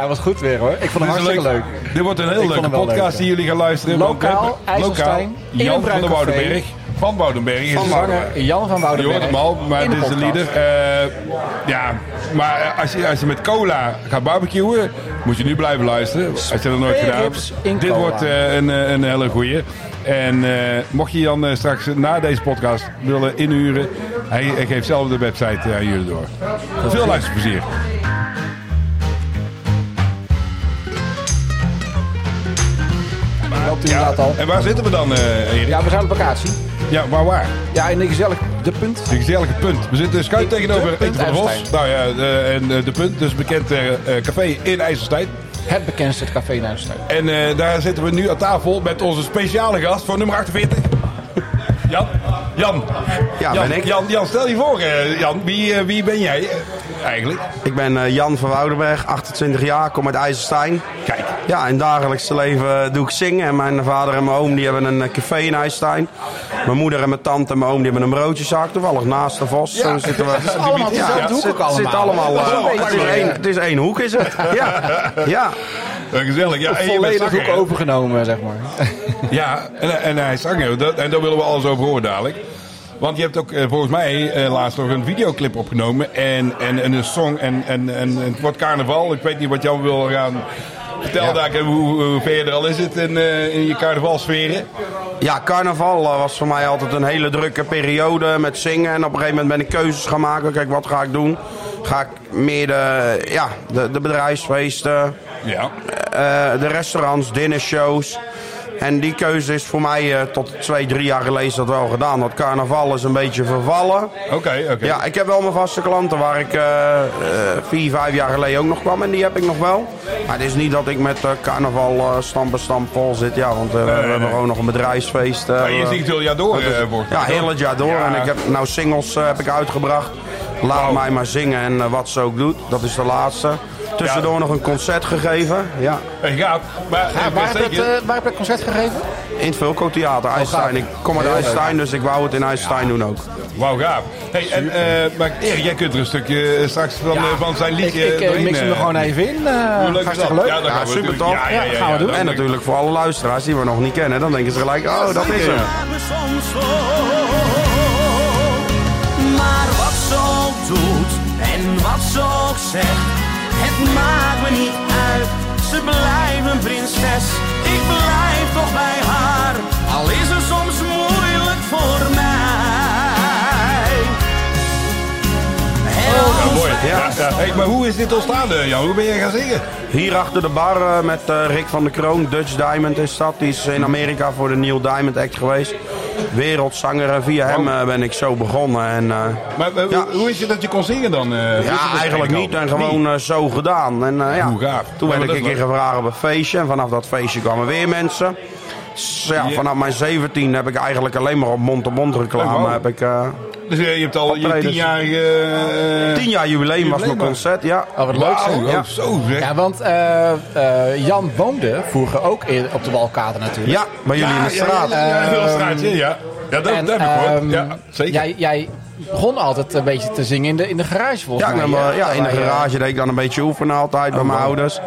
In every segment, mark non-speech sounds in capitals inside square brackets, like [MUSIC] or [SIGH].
Hij was goed weer hoor. Ik vond hem hartstikke leuk. Dit wordt een heel Ik leuke podcast leuk, die jullie gaan luisteren. Lokaal, IJsselstein, in Jan een van café. Woudenberg. Van Woudenberg is Van zanger Jan van Je Woudenberg. hoort hem al, maar dit is de leader. Eh, ja, maar eh, als je, als je met cola gaat barbecuen, moet je nu blijven luisteren. Als je dat nooit gedaan hebt. Dit cola. wordt eh, een, een hele goeie. En eh, mocht je Jan eh, straks na deze podcast willen inhuren, hij, hij geeft zelf de website aan jullie door. Veel luisterplezier. Inderdaad al. En waar zitten we dan, eh Erik? Ja, we zijn op vakantie. Ja, waar waar? Ja, in de gezellig de punt. De gezellige punt. We zitten schuin De tegenover Punt Eten van de. IJsselstein. Nou ja, de, en eh, de punt, dus bekend eh, eh, café in IJsselstein. Het bekendste café in Huistuin. En eh, daar zitten we nu aan tafel met onze speciale gast voor nummer 48. [LAUGHS] Jan? Jan? Ja, Jan, ben ik. Jan, Jan stel je voor, eh, Jan. Wie, eh, wie ben jij eh, eigenlijk? Ik ben eh, Jan van Woudenberg, 28 jaar, kom uit IJsselstein. Kijk. Ja, in het dagelijkse leven doe ik zingen. En mijn vader en mijn oom die hebben een café in IJsselstein. Mijn moeder en mijn tante en mijn oom die hebben een broodjeszaak. Toevallig naast de Vos. Zo zitten we. [LAUGHS] Het is allemaal dezelfde het hoek zit, ook allemaal. zit allemaal het, is één, het is één hoek is het. [LAUGHS] Ja, ja. Gezellig. Ja, Volledig ook overgenomen, zeg maar. [LAUGHS] Ja, en, en hij is zanger. Dat, en daar willen we alles over horen dadelijk. Want je hebt ook eh, volgens mij eh, laatst nog een videoclip opgenomen. En, en, en een song. En, en, en, het wordt carnaval. Ik weet niet wat Jan wil gaan vertellen. daar, hoe, hoe ver je er al is het in, eh, in je carnavalsferen. Ja, carnaval eh, was voor mij altijd een hele drukke periode met zingen. En op een gegeven moment ben ik keuzes gaan maken. Kijk, wat ga ik doen? Ga ik meer de, ja, de, de bedrijfsfeesten, Ja. Eh, de restaurants, dinnershows. En die keuze is voor mij eh, tot twee, drie jaar geleden is dat wel gedaan. Dat carnaval is een beetje vervallen. Oké, oké. Ja, ik heb wel mijn vaste klanten waar ik eh, vier, vijf jaar geleden ook nog kwam. En die heb ik nog wel. Maar het is niet dat ik met carnaval stampen stamp vol zit. Ja, want we hebben gewoon nog een bedrijfsfeest. je zingt heel jaar door, wordt ja, heel het jaar door. Ja. En ik heb nou singles heb ik uitgebracht. Laat mij maar zingen en wat ze ook doet. Dat is de laatste. Tussendoor nog een concert gegeven. Ja. Maar Ja, ik waar, heb je het, eh, waar heb je het concert gegeven? in het Vulco Theater, IJsselstein. Ik kom uit. IJsselstein, dus ik wou het in IJsselstein doen ook. Wauw, gaaf. Hey, en, eh, maar Erik, jij kunt er een stukje eh, straks van, van zijn Ik, liedje ik doorheen, mix hem er gewoon even in. eh, Hoe leuk is hartstikke dat? leuk. Ja, dat Ja, gaan we super tof. Ja, ja, Ja, ja, gaan we doen. En natuurlijk voor alle luisteraars die we nog niet kennen, dan denken ze gelijk, oh, dat is hem. me soms zo. Maar wat ze ook doet en wat ze ook zegt, maakt me niet uit. Ze blijft een prinses, ik blijf toch bij haar. Ja, mooi. Hey, maar hoe is dit ontstaan, eh, Jan? Hoe ben je gaan zingen? Hier achter de bar eh, met eh, Rick van der Kroon, Dutch Diamond is dat. Die is in Amerika voor de Neil Diamond Act geweest. Wereldzanger. En via hem eh, ben ik zo begonnen. En, Maar Ja. hoe, is het dat je kon zingen dan? ja, eigenlijk niet. En gewoon zo gedaan. En, ja. Hoe gaaf. Toen werd maar ik een keer gevraagd op een feestje. En vanaf dat feestje kwamen weer mensen. Ja, vanaf mijn 17 heb ik eigenlijk alleen maar op mond-to-mond reclame. Oh, wow. heb ik, Dus eh, je hebt al je Optredens. tienjarige... eh, 10 jaar jubileum was mijn concert, ja. Oh, wat leuk zeg. oh, Ja. zo zeg. Ja, want eh, eh, Jan woonde vroeger ook in, op de Walkaten natuurlijk. Ja, bij jullie in de straat. Ja, ja, ja, heel straatje, ja. Ja, dat, En, dat heb ik gehoord. ehm, Ja, zeker. Jij, jij begon altijd een beetje te zingen in de, in de garage volgens Ja, ik mij. ja, in de Waar je- garage deed ik dan een beetje oefenen altijd bij mijn ouders.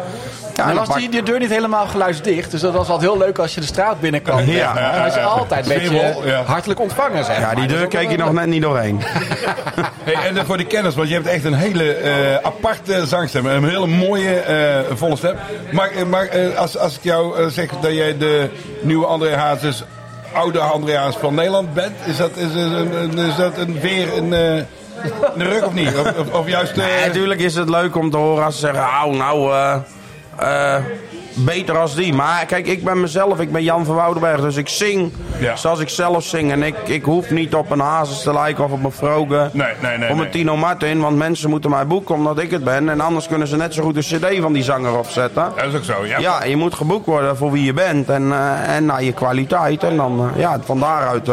Ja, dan was die, die deur niet helemaal geluidsdicht. Dus dat was altijd heel leuk als je de straat binnenkwam. Ja. Dan was je altijd een beetje ja. hartelijk ontvangen. Zeg Ja, die Dus deur dat keek je nog net niet doorheen. [LAUGHS] Hey, en voor de kennis, want je hebt echt een hele eh, aparte zangstem. Een hele mooie, eh, volle stem. Maar, eh, maar als, als ik jou zeg dat jij de nieuwe André Hazes, oude André Hazes van Nederland bent, is dat, is, een, een- is dat een weer een, eh, een rug of niet? Of, of, of juist... eh, Nee, natuurlijk is het leuk om te horen als ze zeggen, nou, nou, eh, beter als die. Maar kijk, ik ben mezelf, ik ben Jan van Woudenberg, dus ik zing Ja. zoals ik zelf zing. En ik, ik hoef niet op een Hazes te lijken of op een Froge. Nee, nee, nee, Of een Tino Martin, want mensen moeten mij boeken omdat ik het ben. En anders kunnen ze net zo goed een cd van die zanger opzetten. dat is ook zo, ja. Ja, je moet geboekt worden voor wie je bent en, eh, en naar je kwaliteit. En dan, eh, ja, van daaruit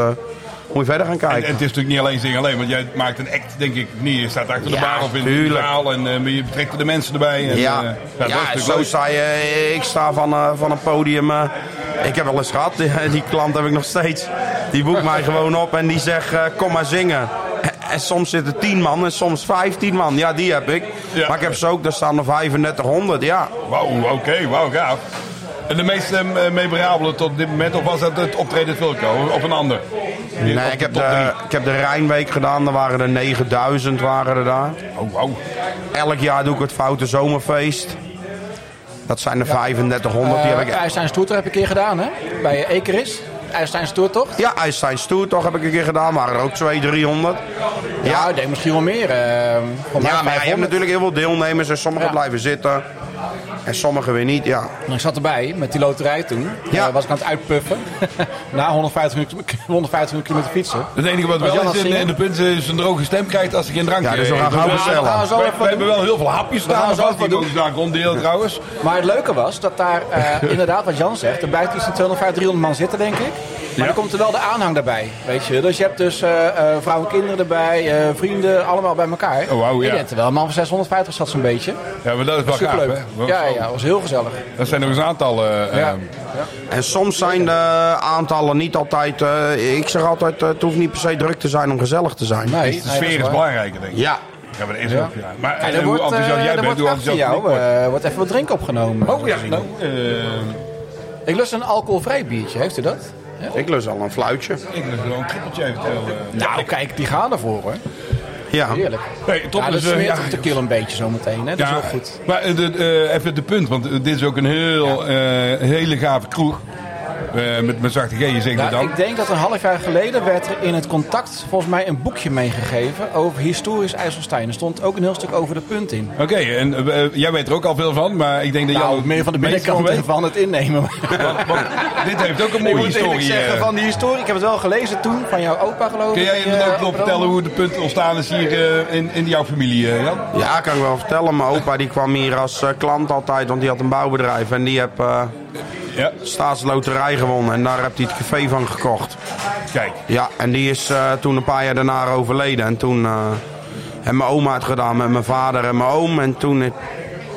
moet je verder gaan En, kijken. en het is natuurlijk niet alleen zingen alleen, want jij maakt een act, denk ik, niet. Je staat achter de Ja, bar of in de tuurlijk. zaal en eh, je betrekt er de mensen erbij. En, Ja, eh, dat is ja zo leuk. sta je. Ik sta van, eh, van een podium. eh, ik heb wel eens gehad, die, die klant heb ik nog steeds. Die boekt mij gewoon op en die zegt: eh, Kom maar zingen. en soms zitten 10 man en soms 15 man. Ja, die heb ik. Ja. Maar ik heb ze ook, daar staan er 3500. Ja. Wauw, oké, wauw, gaaf. En de meest eh, memorabele tot dit moment, of was dat het optreden Wilco? Of een ander? Nee, ik heb, de, ik heb de Rijnweek gedaan, daar waren er 9000 waren er daar. Oh, wauw. Elk jaar doe ik het Foute Zomerfeest. Dat zijn er 3500. die heb ik... Uh, IJsstein Stoertocht heb ik een keer gedaan, hè? Bij Ekeris. IJsstein Stoertocht. Ja, IJsstein Stoer toch heb ik een keer gedaan. Waren er ook 200, 300. Ja, ik denk misschien wel meer. eh Ja, maar je hebt 500. natuurlijk heel veel deelnemers en sommigen Ja. blijven zitten. En sommigen weer niet, ja. Ik zat erbij met die loterij toen. Ja. Eh, was ik aan het uitpuffen. [LAUGHS] Na 150 minuten, 150 kilometer fietsen. Het enige wat wel is in, de punt is een droge stem krijgt als ik geen drankje Ja, dus we gaan gauw we- bestellen. We gaan zo we- we hebben doen. wel heel veel hapjes gaan staan. zo even die doen. ook daar ronddelen trouwens. Maar het leuke was dat daar eh, [LAUGHS] inderdaad, wat Jan zegt, er blijft iets van 250, 300 man zitten, denk ik. Maar Ja. dan komt er wel de aanhang daarbij, weet je. Dus je hebt dus eh, eh, vrouwen en kinderen erbij, eh, vrienden, allemaal bij elkaar. Oh, wauw, ja. Ik denk er wel een man van 650 zat zo'n beetje. Ja, maar dat is wel gaaf, Superleuk. hè? Ja, ja, was heel gezellig. Dat zijn nog eens aantallen. eh, Ja. En soms zijn de aantallen niet altijd... eh, ik zeg altijd, het hoeft niet per se druk te zijn om gezellig te zijn. Nee, De nee, sfeer is belangrijker, denk ik. Ja. Ja, maar dat is Ja. ook, ja. Maar En en hoe wordt, enthousiast jij bent, wordt hoe enthousiast jou ik word. eh, wordt even wat drinken opgenomen. Oh ja, nou, Ik lust een alcoholvrij biertje, heeft u dat? Ik lus al een fluitje. ik lust wel een trippeltje eventueel. eh. Nou, kijk, die gaan ervoor hoor. Ja. Heerlijk. Nee, top, Ja, dat dus, eh, smeert ja, op de keel een beetje zometeen, hè? Dat is wel goed. Maar eh, de, eh, even de punt, want dit is ook een heel, eh, hele gave kroeg. Eh, met, met zachte G, zeg je Nou, dan. ik denk dat een half jaar geleden werd er in het contact volgens mij een boekje meegegeven over historisch IJsselstein. Er stond ook een heel stuk over de punt in. Oké, en eh, jij weet er ook al veel van, maar ik denk dat Nou, meer van de binnenkant van van het innemen. [LAUGHS] Want, want dit heeft ook een Ik mooie historie. zeggen eh. van die historie. Ik heb het wel gelezen toen, van jouw opa geloof Kun ik. jij je eh, ook nog vertellen hoe de punt ontstaan is hier eh, in, in jouw familie, eh, Jan? Ja, kan ik wel vertellen. Mijn opa die kwam hier als eh, klant altijd, want die had een bouwbedrijf. En die eh Ja, staatsloterij gewonnen. En daar heeft hij het café van gekocht. kijk. Ja, en die is eh, toen een paar jaar daarna overleden. En toen eh heb mijn oma het gedaan met mijn vader en mijn oom. En toen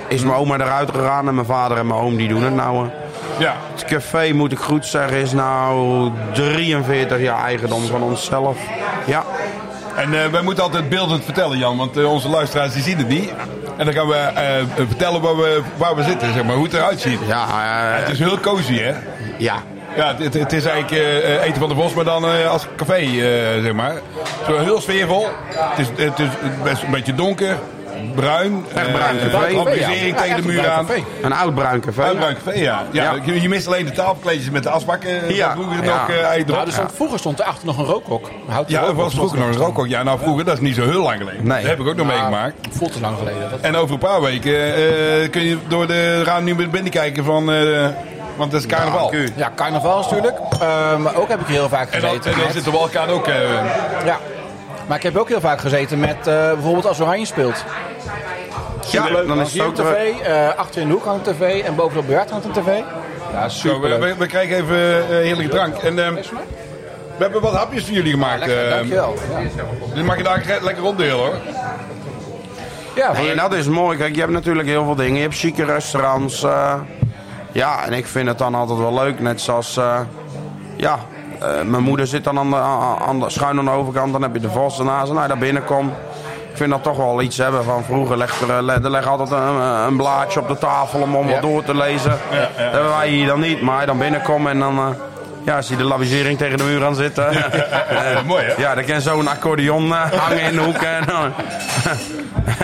is mijn oma eruit gegaan en mijn vader en mijn oom die doen het nou. eh. Ja, Het café, moet ik goed zeggen, is nou 43 jaar eigendom van onszelf. Ja, en eh, wij moeten altijd beeldend vertellen, Jan, want eh, onze luisteraars die zien het niet. En dan gaan we eh, vertellen waar we, waar we zitten, zeg maar, hoe het eruit ziet. ja, eh, Het is heel cozy, hè? ja. Ja, het, het is eigenlijk eh, eten van de bos, maar dan eh, als café, eh, zeg maar. Zo heel sfeervol. Het is, het is best een beetje donker, bruin. Echt bruin eh, café. Organisering Ja, tegen de een muur bruin aan. café. Een oud bruin café. Bruin café, ja. ja. Ja. Je, je mist alleen de tafelkleedjes met de asbakken. Ja. Ja. Vroeger Ja. nog eh uit Nou, er stond, vroeger stond er achter nog een rookhok. Een houten Ja, er was vroeger nog een rookhok. Ja, nou vroeger, dat is niet zo heel lang geleden. Nee. Dat heb ik ook nog Maar meegemaakt. Voelt te lang geleden. Dat... En over een paar weken eh, kun je door de raam nu binnen kijken van... eh, want het is carnaval. Ja, Ja, carnaval natuurlijk. Eh, maar ook heb ik heel vaak en dan, gezeten. en dan met- zit de ook... eh, Ja. Maar ik heb ook heel vaak gezeten met eh, bijvoorbeeld als Oranje speelt. Ja, dan is het ook een terug. tv, eh, achter in de hoek hangt een tv en bovenop Bejaard hangt een tv. Ja, zo, super. we, we, we krijgen even eh, heerlijke drank. En eh, we hebben wat hapjes voor jullie gemaakt. Lekker, eh, dankjewel. Ja. dus mag je daar lekker ronddelen hoor. Ja, Nee, en dat is mooi. Kijk, je hebt natuurlijk heel veel dingen. Je hebt chique restaurants. eh, ja, en ik vind het dan altijd wel leuk. Net zoals, eh, ja, eh, mijn moeder zit dan aan de, aan de, schuin aan de overkant. Dan heb je de vos ernaast. En als je daar binnenkomt, ik vind dat toch wel iets hebben van vroeger. Leg er, eh, er altijd een, een blaadje op de tafel om, om Ja. wat door te lezen. Dat hebben wij hier dan niet. Maar je dan binnenkomt en dan... eh, ja, zie je de lavisering tegen de muur aan zitten. [LAUGHS] Eh, mooi, hè? Ja, dan kan zo'n accordeon eh, hangen in de hoek. En [LAUGHS] dan,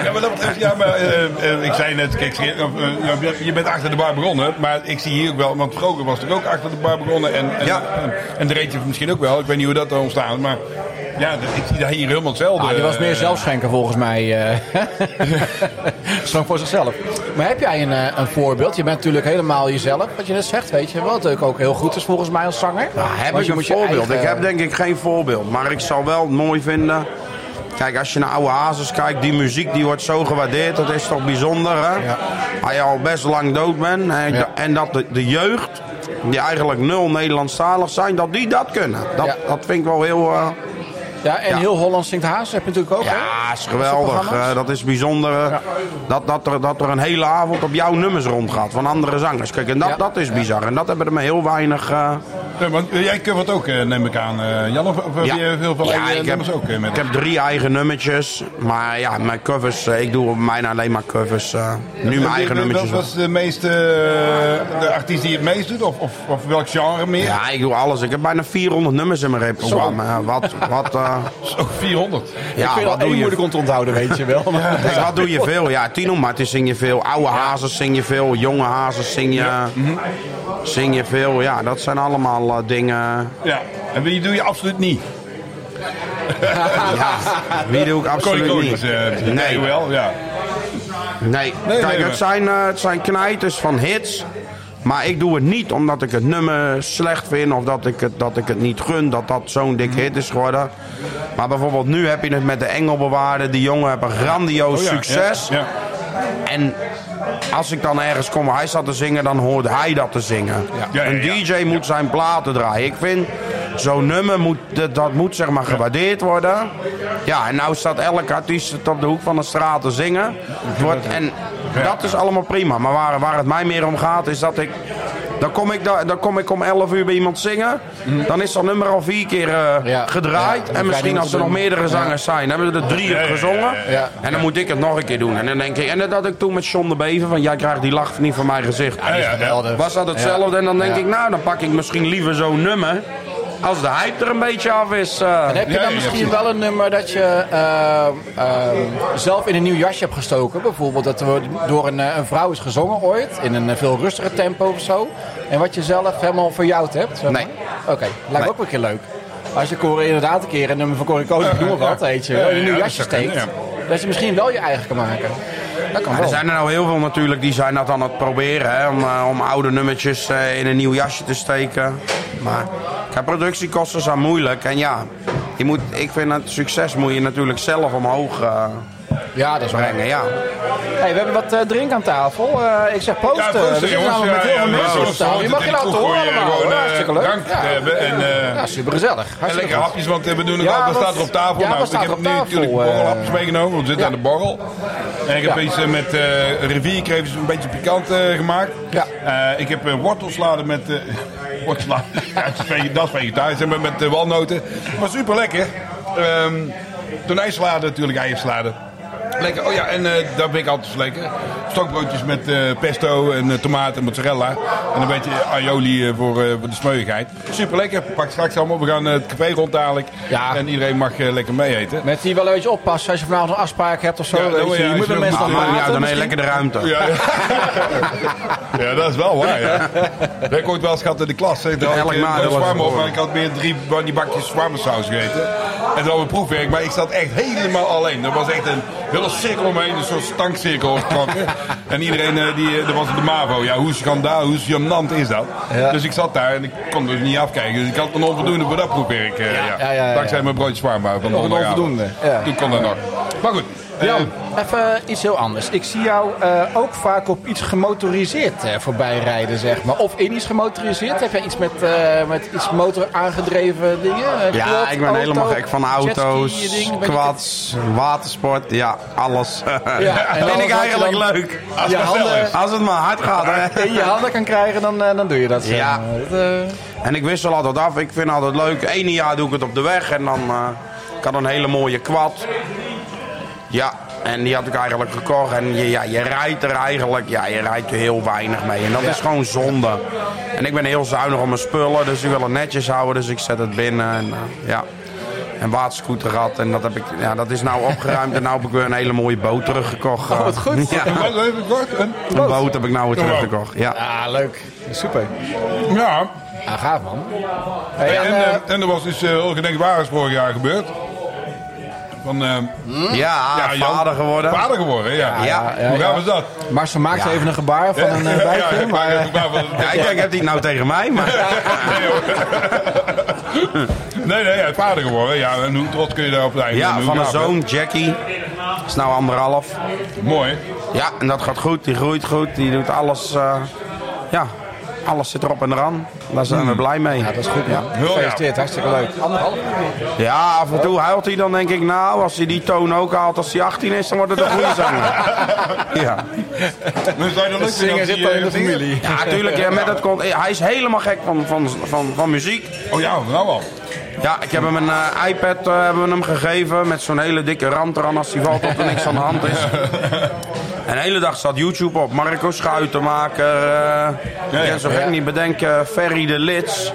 Ja, maar dat betreft, ja, maar eh, eh, ik zei net, kijk, eh, eh, je- bent achter de bar begonnen, maar ik zie hier ook wel, want vroeger was het ook achter de bar begonnen en, en, Ja. en, en de reetje misschien ook wel, ik weet niet hoe dat er ontstaan is, maar ja, ik zie daar hier helemaal hetzelfde. Ah, die was meer eh, zelfschenker volgens mij. eh. [LAUGHS] Schonk voor zichzelf. Maar heb jij een, eh, een voorbeeld? Je bent natuurlijk helemaal jezelf, wat je net zegt, weet je. Wat ook heel goed is volgens mij als zanger. Ja, heb Want ik je een voorbeeld? eigen- Ik heb denk ik geen voorbeeld. Maar ik zou wel mooi vinden... Kijk, als je naar oude hazes kijkt, die muziek die wordt zo gewaardeerd. Dat is toch bijzonder, hè? Ja. Als je al best lang dood bent. En, Ja. en dat de, de jeugd, die eigenlijk nul Nederlandstalig zijn, dat die dat kunnen. Dat, Ja. dat vind ik wel heel... eh, Ja, en Ja. heel Holland zingt Haas heb je natuurlijk ook. hè? ja, is geweldig. Eh, dat is bijzonder. eh, dat, dat, er, dat er een hele avond op jouw nummers rondgaat van andere zangers. Kijk, en dat, Ja. dat is bizar. En dat hebben er maar heel weinig... eh, Nee, want jij covert ook, eh, neem ik aan, eh, Jan. Of, of heb je veel van eigen ik heb, nummers ook met ik heb drie eigen nummertjes. Maar ja, mijn covers, ik doe op mijn alleen maar covers. eh, nu mijn eigen nummertjes. Wat was de meeste, de artiest die het meest doet? Of, of, of welk genre meer? Ja, ik doe alles. Ik heb bijna 400 nummers in mijn repertoire. Wat, wat, Zo, 400. ik ja, vind wat doe je? moeilijk om te onthouden, weet je wel. [LAUGHS] Dus wat doe je veel? Ja, Tino Martens zing je veel. Oude hazes zing je veel. Jonge hazes zing je, zing je veel. Ja, dat zijn allemaal eh, dingen. Ja. En wie doe je absoluut niet? [LAUGHS] Ja, wie doe ik absoluut niet. eh, Nee. wel, ja. Nee, kijk, het, zijn, eh, het zijn knijters van hits. Maar ik doe het niet omdat ik het nummer slecht vind of dat ik het, dat ik het niet gun dat dat zo'n dik hit is geworden. Maar bijvoorbeeld nu heb je het met de Engelbewaarder. Die jongen heeft een grandioos Oh ja, succes. Ja, ja. En als ik dan ergens kom waar hij staat te zingen, dan hoort hij dat te zingen. Een. DJ moet zijn platen draaien. Ik vind, zo'n nummer moet, dat, moet zeg maar gewaardeerd worden. Ja, en nou staat elke artiest op de hoek van de straat te zingen. Het wordt, en dat is allemaal prima. Maar waar, waar het mij meer om gaat, is dat ik... Dan kom, ik, da- dan kom ik om 11 uur bij iemand zingen. Dan is dat nummer al vier keer eh, Ja. gedraaid. Ja, en misschien als er nog meerdere zangers zijn, hebben er drie gezongen. En dan moet ik het nog een keer doen. En dan denk ik, en dat had ik toen met John de Bever, van jij krijgt die lach niet van mijn gezicht. Was dat hetzelfde? En dan denk ik, nou, dan pak ik misschien liever zo'n nummer. Als de hype er een beetje af is. eh. En heb je dan ja, misschien wel een nummer dat je eh, eh, zelf in een nieuw jasje hebt gestoken? Bijvoorbeeld dat er door een, een vrouw is gezongen ooit, in een veel rustiger tempo of zo. En wat je zelf helemaal verjouwd hebt? zeg maar? Nee. Oké, lijkt Nee. ook wel een keer leuk. Als je Corrie inderdaad een keer een nummer van Corrie Koning, [LAUGHS] noem maar wat, weet je, in een nieuw Ja, jasje steekt. kunnen, Dat je misschien wel je eigen kan maken. Dat kan wel. er zijn er nou heel veel natuurlijk die zijn dat aan het proberen. Hè, om, eh, om oude nummertjes eh, in een nieuw jasje te steken. Maar kijk, productiekosten zijn moeilijk. En ja, je moet, ik vind het succes moet je natuurlijk zelf omhoog eh, Ja, dat is brengen. Ja. Hey, we hebben wat eh, drink aan tafel. Eh, ik zeg proost. Ja, eh, proost, we zitten namelijk met heel veel ja, mensen op tafel. Je mag je laten horen allemaal. Hartstikke leuk. drank Ja. hebben en, eh, Ja, super gezellig. En lekker hapjes, want we doen het Ja, al. Wat staat er op tafel? ja, nou, ik heb nu natuurlijk borrelhapjes meegenomen, want we zitten ja. aan de borrel. En ik heb Ja. iets met eh rivierkreefjes een beetje pikant eh, gemaakt. Ja. Eh, ik heb eh, wortelsalade met... eh [LAUGHS] wortelsalade, ja, dat is vegetarisch, en met, met walnoten. Maar super lekker. Um, tonijnsalade natuurlijk, eiersalade. Lekker. Oh ja, en eh daar ben ik altijd zo lekker. Stokbroodjes met eh, pesto en eh, tomaat en mozzarella. En een beetje aioli voor, eh, voor de smeuigheid. Super lekker. Pak straks allemaal. We gaan het café rond dadelijk. Ja. En iedereen mag lekker mee eten. Met die wel een beetje oppassen als je vanavond een afspraak hebt of zo. Ja, dan moet je. je- je moet je met mensen nog niet uit, praten. dan heb je lekker de ruimte. Ja. ja, [LAUGHS] dat is wel waar. Ja. Dat heb ik ooit wel eens gehad in de klas. had ik een was zwarm op, maar ik had weer drie van die bakjes zwarmensaus gegeten. En hadden we proefwerk, maar ik zat echt helemaal alleen. Er was echt een hele cirkel omheen, een soort stankcirkel getrokken. [LAUGHS] en iedereen, eh, die, eh, dat was de MAVO. Ja, hoe schandaal, hoe gênant is dat? Ja. Dus ik zat daar en ik kon dus niet afkijken. Dus ik had een onvoldoende voor dat proefwerk. eh, ja, ja, ja, ja. Dankzij mijn broodje zwarmbouw van een donderdagavond. onvoldoende, ja. Toen kon dat nog. Maar goed. Eh, Jan, even iets heel anders. Ik zie jou eh, ook vaak op iets gemotoriseerd eh, voorbij rijden, zeg maar. Of in iets gemotoriseerd. Heb jij iets met, eh, met iets motor aangedreven dingen? Eh, Ja, ik ben auto, helemaal gek van auto's, ding, quads, watersport. Ja, alles. Ja, [LAUGHS] en vind ik eigenlijk dan- leuk. Je handen Als het [LAUGHS] maar hard gaat, hè. [LAUGHS] in je handen kan krijgen, dan, eh, dan doe je dat. Ja. eh, En ik wissel altijd af. Ik vind het altijd leuk. Ene jaar doe ik het op de weg en dan eh, ik had een hele mooie quad. Ja, en die had ik eigenlijk gekocht. En je, ja, je rijdt er eigenlijk, ja, je rijdt er heel weinig mee. En dat is gewoon zonde. En ik ben heel zuinig op mijn spullen, dus ik wil het netjes houden. Dus ik zet het binnen en eh, ja. En waterscooter gehad. En dat, heb ik, ja, dat is nou opgeruimd. En nu heb ik weer een hele mooie boot teruggekocht. Oh, wat goed. Ja, en wat even kort. En, een boot heb ik nou weer Een boot. teruggekocht. Ja. ja, leuk. Super. ja, Ja, gaaf man. Hey, en, en, eh, eh, en er was dus uh, ongedenkbaar vorig jaar gebeurd. Van, eh, Ja, ja, Jan- vader geworden. Vader geworden, ja. Ja, ja, Hoe ja. gaaf is dat? Marcel maakt Ja. even een gebaar van een uh, ja, maar... ja, eh, Ja, ik denk, heb die nou tegen mij? Maar... [LAUGHS] Nee, nee, hij is vader geworden. Ja, en hoe trots kun je daarop zijn? Ja, van een zoon, Jackie. Is nou Mooi. Ja, en dat gaat goed. Die groeit goed. Die doet alles. eh, ja, alles zit erop en eraan. Daar zijn we blij mee. Ja, dat is goed, ja. Gefeliciteerd, hartstikke leuk. Anderhalf Ja, af en toe huilt hij dan denk ik, nou, als hij die toon ook haalt als hij 18 is, dan wordt het een goede zanger. [LAUGHS] Ja, Dus dat leuk Zingen zit al in de eh, familie. ja natuurlijk. Ja, met het, hij is helemaal gek van, van, van, van muziek. Oh ja, nou al. Ja, ik heb hem een eh, iPad eh, hebben we hem gegeven met zo'n hele dikke rand eraan als die valt op er niks aan de hand is. En de hele dag staat YouTube op. Marco Schuitenmaker, eh ik kan zo gek niet bedenken, Ferry de Lits.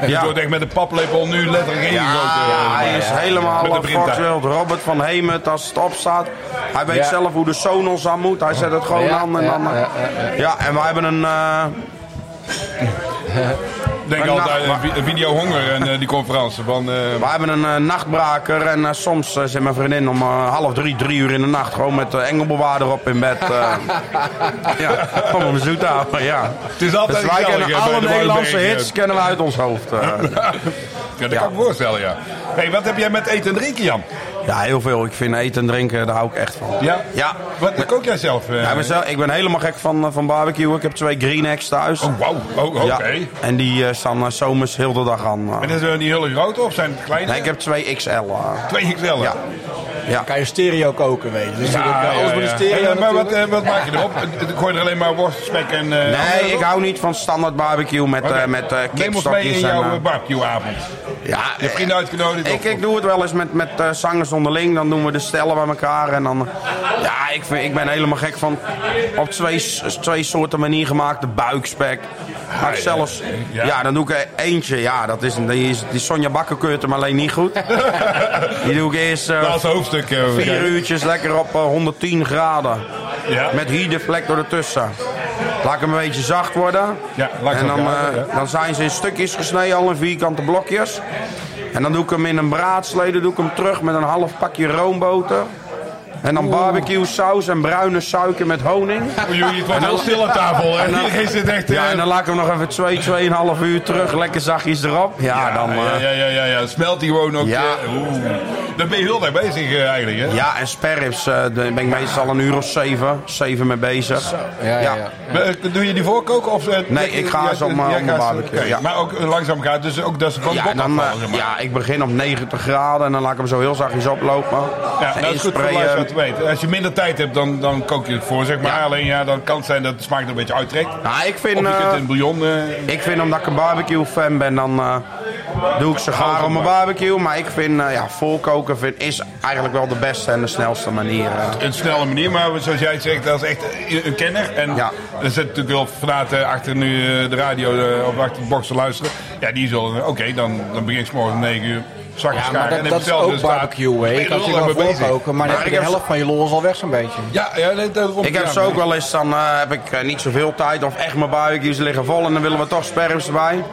Je Ja. wordt echt met een paplepel nu letterlijk Ja, ingegoten. hij is helemaal Met de uh, printer. Foxworld. Robert van Hemert, als het opstaat. Hij weet Ja. zelf hoe de Sonos aan moet. Hij zet het gewoon Ja, aan. En ja, dan, ja, ja, en we hebben een... eh, Ik denk altijd video honger en eh, die conferentie van... eh, we hebben een eh, nachtbraker en soms zit mijn vriendin om half drie, drie uur in de nacht gewoon met uh, engelbewaarder op in bed. [LAUGHS] ja, om hem zoet te houden, ja. het is altijd Dus wij kennen alle de Nederlandse hits kennen we uit ons hoofd. [LAUGHS] Ja, dat kan ik me voorstellen, ja. Hey, wat heb jij met eten en drinken, Jan? Ja, heel veel. Ik vind eten en drinken, daar hou ik echt van. Ja? Ja. Wat kook jij zelf? eh? Ja, ik ben zelf- ik ben helemaal gek van, eh, van barbecue. Ik heb twee green eggs thuis. Oh, wauw. Oh, oké. Ja, en die eh, staan zomers heel de dag aan. En is er die hele grote of zijn het kleine? Nee, ik heb twee XL. Twee XL. ja. Ja. kan je stereo koken, weet je. Dus Ja, natuurlijk, ja, alles met ja. een stereo Hey, maar wat, natuurlijk. wat maak je erop? Gooi je er alleen maar worst, spek en... eh, Nee, ik hou niet van standaard barbecue met, eh met eh Neem ons mee kipstokjes. in en, jouw barbecueavond. ja, Je hebt vrienden uitgenodigd? Ik, of- ik doe het wel eens met, met eh, zangers onderling. Dan doen we de stellen bij elkaar. En dan, ja, ik, vind, ik ben helemaal gek van op twee, twee soorten manier gemaakte buikspek. Maar ik zelfs, Ja. ja. dan doe ik er eentje. Ja, dat is, die, is, die Sonja Bakker keurt hem alleen niet goed. [LAUGHS] die doe ik eerst eh, het hoofdstuk. eh, vier uurtjes lekker op eh, 110 graden. Ja. Met heatdeflector ertussen. Laat ik hem een beetje zacht worden. Ja, en dan, eh, ja. dan zijn ze in stukjes gesneden, al in vierkante blokjes. En dan doe ik hem in een braadslede, doe ik hem terug met een half pakje roomboter. En dan barbecue saus en bruine suiker met honing. [LAUGHS] Jullie, het wordt heel stil aan tafel. hè? Iedereen zit echt... eh, Ja, en dan laat ik hem nog even 2, 2,5 uur terug. Lekker zachtjes erop. Ja, dan... eh, ja, ja, ja, ja. Smelt die gewoon ook. Ja. eh, oeh. Daar ben je heel erg bezig eh, eigenlijk, hè? ja, en sperrips, eh, daar ben ik meestal een uur of zeven, zeven mee bezig. Ja, ja, eh, Doe je die voorkoken? Of, Nee, ik ga ze om, de barbecue. Maar ook langzaam gaat, dus ook dat ze van de Ja, dan, ja, ik begin op 90 graden en dan laat ik hem zo heel zachtjes oplopen. Ja, dat is goed voor te weten. Als je minder tijd hebt, dan, dan kook je het voor, zeg maar. Ja. Alleen ja, dan kan het zijn dat de smaak er een beetje uittrekt. Nou, ik Of vind, je eh, kunt in bouillon... eh, ik vind omdat ik een barbecue fan ben, dan eh, doe ik ze graag op mijn barbecue. Maar ik vind, eh, ja, voorkoken vind, is eigenlijk wel de beste en de snelste manier. eh. een snelle manier, maar zoals jij het zegt, dat is echt een kenner. En Ja. er zit natuurlijk wel vanuit eh, achter nu de radio of achter de box te luisteren. Ja, die zullen, oké, dan, dan begin ik 's morgens om 9 uur. Zakken Ja, maar dat, dat is hetzelfde ook resultaat. barbecue, hè. Je kan er natuurlijk wel voorkoken, maar dan Maar heb je ik de heb helft van je lol is al weg zo'n beetje. Ja, ja nee, daarom- Ik heb ze ook wel eens, dan eh, heb ik eh, niet zoveel tijd of echt mijn barbecues liggen vol en dan willen we toch sperrips erbij.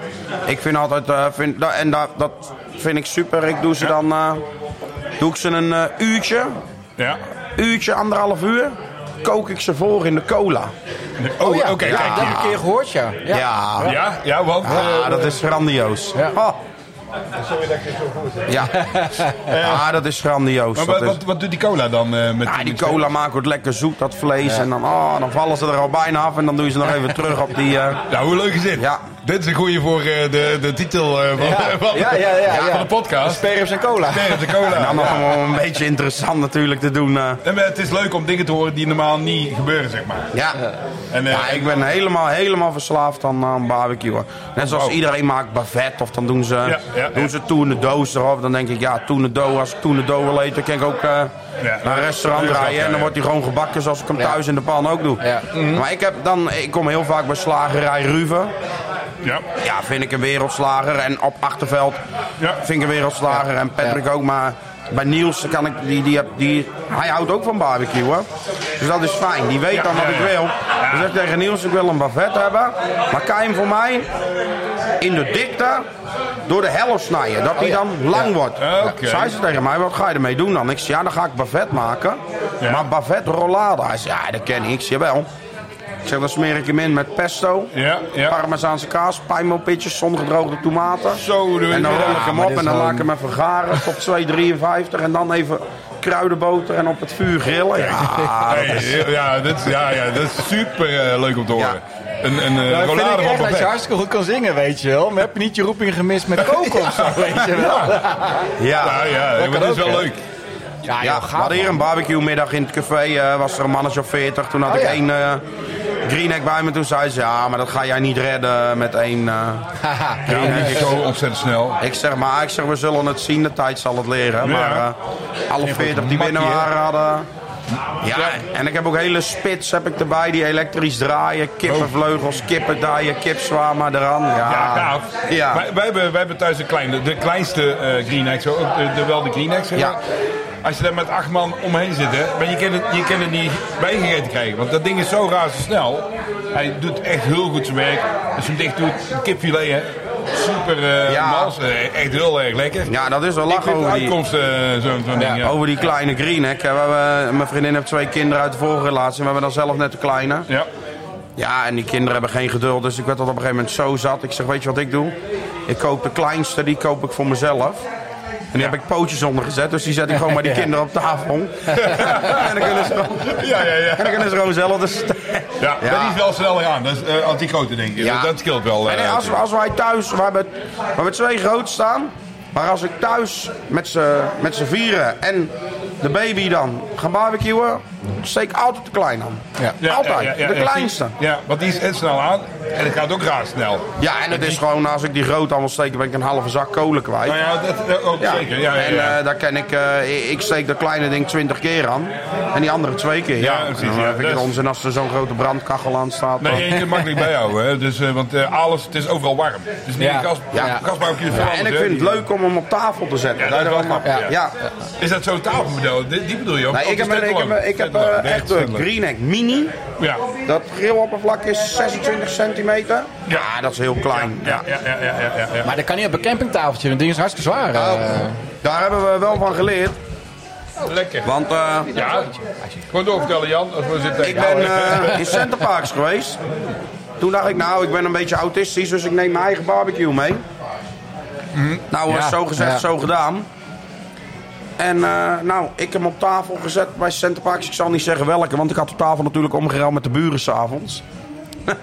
Ik vind altijd, eh, vind, en dat, dat vind ik super. Ik doe ze dan, eh, doe ik ze een eh, uurtje, Ja. uurtje, anderhalf uur, kook ik ze voor in de cola. Oh, ja, oké, ja, kijk. dat heb ik een keer gehoord, ja. Ja, Ja. ja, want... eh, dat is grandioos. Ja. Oh. Ja. ja, [LAUGHS] dat is grandioos. maar Dat wat, is- wat, wat doet die cola dan eh, met Ja, die cola maakt het lekker zoet, dat vlees. En dan, oh, dan vallen ze er al bijna af en dan doe je ze nog even terug op die... eh, Ja, hoe leuk is dit? Ja. Dit is een goeie voor eh, de, de titel eh, van, [LAUGHS] van, Ja, ja, ja, ja. van de podcast. Sperrips en cola. De cola. En dan nog Ja. om een beetje interessant natuurlijk te doen. En, eh, het is leuk om dingen te horen die normaal niet gebeuren, zeg maar. ja. En, ja, ik ben helemaal, helemaal verslaafd aan, aan barbecue. Net zoals Wow. iedereen maakt bavet of dan doen ze, doen ze toene doos erop. Dan denk ik, ja, toene doos, als ik toene doos wil eten, kan ik ook eh, naar een restaurant Ja, rijden. En ja. dan wordt die gewoon gebakken zoals ik hem thuis in de pan ook doe. Ja. Maar ik, heb dan, ik kom heel vaak bij slagerij Ruven. ja. Ja, vind ik een wereldslager. En op Achterveld Ja. vind ik een wereldslager. En Patrick ook. Maar bij Niels kan ik, die, die, die, hij houdt ook van barbecue hoor. Dus dat is fijn. Die weet Ja, dan wat ja, ik ja. wil. Dus zeg ik tegen Niels, ik wil een bavet hebben. Maar kan je hem voor mij in de dikte door de helft snijden. Dat die dan lang wordt. Zei ze tegen mij, wat ga je ermee doen dan? Ik zei, ja dan ga ik bavet maken. Ja. Maar bavet rollade. Hij zei, ja dat ken ik. Ik zei, wel. Ik zeg, dan smeer ik hem in met pesto. Ja, ja. Parmezaanse kaas, pijnmelpitjes, zongedroogde tomaten. Zo doe En dan rol ik hem op en is dan laat ik hem even garen tot 2,53. En dan even kruidenboter en op het vuur grillen. Ja, [LAUGHS] Hey, ja, dit, is- ja, ja, dat is super eh, leuk om te horen. Een, een eh, Nou, vind rollade ik van echt dat je hartstikke goed kan zingen, weet je wel. Maar heb je niet je roeping gemist met [LAUGHS] koken of zo, weet je wel. Ja, Ja, ja, Dat is ook, wel leuk. Ja, Ja, we hadden hier een barbecue middag in het café. eh, was er een mannetje of 40. Toen had Oh, ik ja. één eh greenhack bij me. Toen zei ze, ja, maar dat ga jij niet redden met één eh Haha. [LAUGHS] Ja, zo ontzettend snel. Ik zeg maar, ik zeg, we zullen het zien. De tijd zal het leren. Ja. Maar eh, alle 40 die binnen waren hadden... Ja, en ik heb ook hele spits heb ik erbij die elektrisch draaien. Kippenvleugels, kippendaaien, kipzwama eraan. Ja, Ja, gaaf. Ja. Wij, wij, hebben, wij hebben thuis de, kleine, de kleinste eh Greenex, ook de, de, wel de Greenex. Ja. Als je daar met acht man omheen zit, hè, maar je kan, het, je kan het niet bijgegeten krijgen. Want dat ding is zo razendsnel. Hij doet echt heel goed zijn werk. Als je hem dicht doet, kipfilet, hè. Super eh Ja. mals. eh, echt heel erg lekker. ja, dat is wel lachen over die, uitkomst eh, zo'n ding. Ja. over die kleine greenhack. Mijn vriendin heeft twee kinderen uit de vorige relatie. We hebben dan zelf net de kleine. Ja. Ja, en die kinderen hebben geen geduld. Dus ik werd op een gegeven moment zo zat. Ik zeg, weet je wat ik doe? Ik koop de kleinste, die koop ik voor mezelf. En die heb ik pootjes onder gezet. Dus die zet ik gewoon bij die kinderen op tafel. [LAUGHS] en dan kunnen ze gewoon, Ja, ja, ja. en dan kunnen ze gewoon zelf... Dus, Ja, dat is wel sneller aan. Dat is uh, die grote denk ik. Ja. Dat scheelt wel. eh, En als, als wij thuis... We hebben, we hebben twee groot staan. Maar als ik thuis met z'n vieren en de baby dan ga barbecuen... steek altijd de klein aan. Ja. Ja, altijd. ja, ja, de kleinste. Ja, want die is echt snel aan. En het gaat ook razendsnel. Ja, en het is gewoon, als ik die groot aan wil steken, ben ik een halve zak kolen kwijt. Nou ja, dat, dat ook Ja. zeker. Ja, ja, En ja. eh, daar ken ik, eh, ik steek dat kleine ding 20 keer aan. En die andere twee keer. Ja, precies, En dan ja. vind ik het Dus- onzin als er zo'n grote brandkachel aan staat. Nee, je kunt makkelijk bijhouden. Hè. Dus, eh, want eh, alles, het is overal warm. Is niet Ja. gas, Ja. gasbarbecue. Ja, en ik vind het leuk om hem op tafel te zetten. Ja, Daar dat is wel knap, ja. Is dat zo'n tafelmodel? Die, die bedoel je ook? Nee, Of ik heb, een- ik heb, ik eh, echt een. Greenhack Mini. Ja. Dat grilloppervlak is 26 centimeter. Ja, dat is heel klein. Ja, ja, ja, ja, ja, ja. Maar dat kan niet op een campingtafeltje. Dat ding is hartstikke zwaar. Nou, eh. Daar hebben we wel van geleerd. Lekker. Want eh, Ja, gewoon doorvertellen Jan. Als we zitten ik ben eh, in Centerparks geweest. Toen dacht ik, nou, ik ben een beetje autistisch, dus ik neem mijn eigen barbecue mee. Nou, Ja, was zo gezegd, ja. zo gedaan. En eh, nou, ik heb hem op tafel gezet bij Centerparks. Ik zal niet zeggen welke, want ik had de tafel natuurlijk omgeruild met de buren s'avonds. [LAUGHS]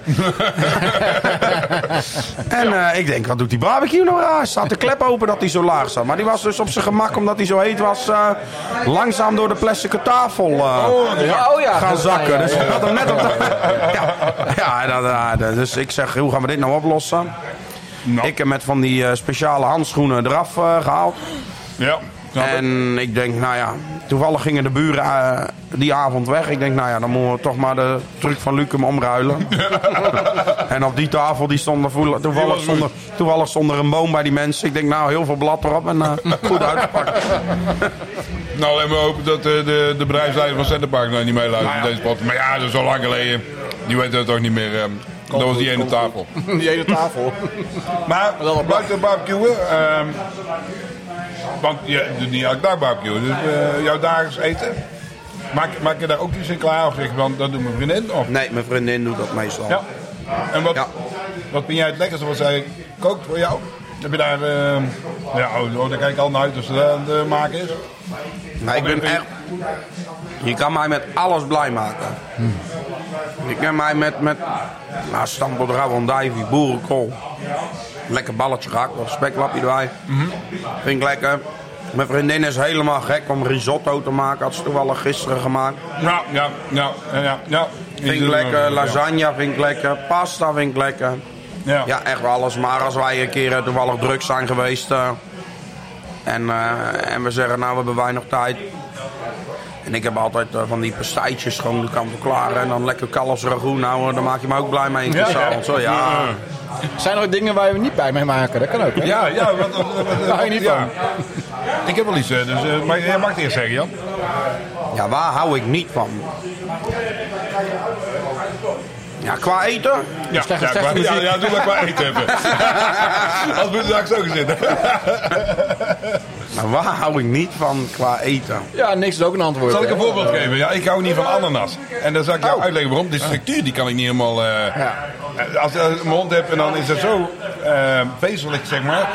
en eh, ik denk, wat doet die barbecue nou raar? Staat de klep open dat hij zo laag staat. Maar die was dus op zijn gemak, omdat hij zo heet was, eh, langzaam door de plastic tafel eh, ja, oh ja. gaan zakken. Dus ik had hem net op de... ja, [LAUGHS] ja, dat, dus ik zeg, hoe gaan we dit nou oplossen? Nou. Ik heb met van die eh, speciale handschoenen eraf eh, gehaald. Ja. En ik denk, nou ja, toevallig gingen de buren eh, die avond weg. Ik denk, nou ja, dan moeten we toch maar de truc van Lucum omruilen. [LAUGHS] en op die tafel, die stond er voel- toevallig, was stond er, toevallig stond er een boom bij die mensen. Ik denk, nou, heel veel blad erop en eh, goed uitgepakt. [LAUGHS] Nou, alleen maar hopen dat eh, de, de bedrijfsleider van Centerpark nou niet meeluistert Nou in deze pot. Maar ja, dat is al lang geleden. Die weten het toch niet meer. ehm, dat was die [LAUGHS] ene tafel. Die hele tafel. Maar buiten barbecuen. Want je doet niet elke dag barbecuen. Dus eh, jouw dagelijks eten. Maak, maak je daar ook iets in klaar? Of zeg van, dat doet mijn vriendin? Of? Nee, mijn vriendin doet dat meestal. Ja. En wat, Ja. wat vind jij het lekkerste wat zij kookt voor jou? Heb je daar... ehm ja, oh, daar kijk ik al naar uit als ze dat aan het eh, maken is. Maar ik ben echt... Je kan mij met alles blij maken. Je kan mij met, met nou, stamboterham, andijvie, boerenkool. Lekker balletje gehakt of speklapje erbij. Vind ik lekker. Mijn vriendin is helemaal gek om risotto te maken. Had ze toevallig gisteren gemaakt. Ja, ja, ja, ja, ja. Vind ik lekker. Lasagne vind ik lekker. Pasta vind ik lekker. Ja. Ja, echt wel alles. Maar als wij een keer toevallig druk zijn geweest... eh, en, eh, en we zeggen, nou, we hebben weinig tijd... En ik heb altijd eh, van die pastijtjes gewoon de kant klaar. En dan lekker kalfsragout. Nou, daar maak je me ook blij mee. Ja, Ja, hoor. ja. Zijn er ook dingen waar we niet bij mee maken? Dat kan ook. Hè? Ja, ja. Wat, wat, wat, wat- Hou je niet ja. van? Ik heb wel iets, eh, dus, eh, maar jij mag het eerst zeggen, Jan. ja, waar hou ik niet van? Ja, qua eten? Ja, Slechte- ja, qua- ja, doe maar qua eten even. [LAUGHS] Als moet ik zo gezitten. Maar waar hou ik niet van qua eten? Ja, niks is ook een antwoord. Zal ik een voorbeeld geven? Ja, ik hou niet van ananas. En dan zal ik jou Oh. uitleggen waarom. De structuur die kan ik niet helemaal... eh, Als ik een mond heb en dan is het zo eh, vezelig, zeg maar.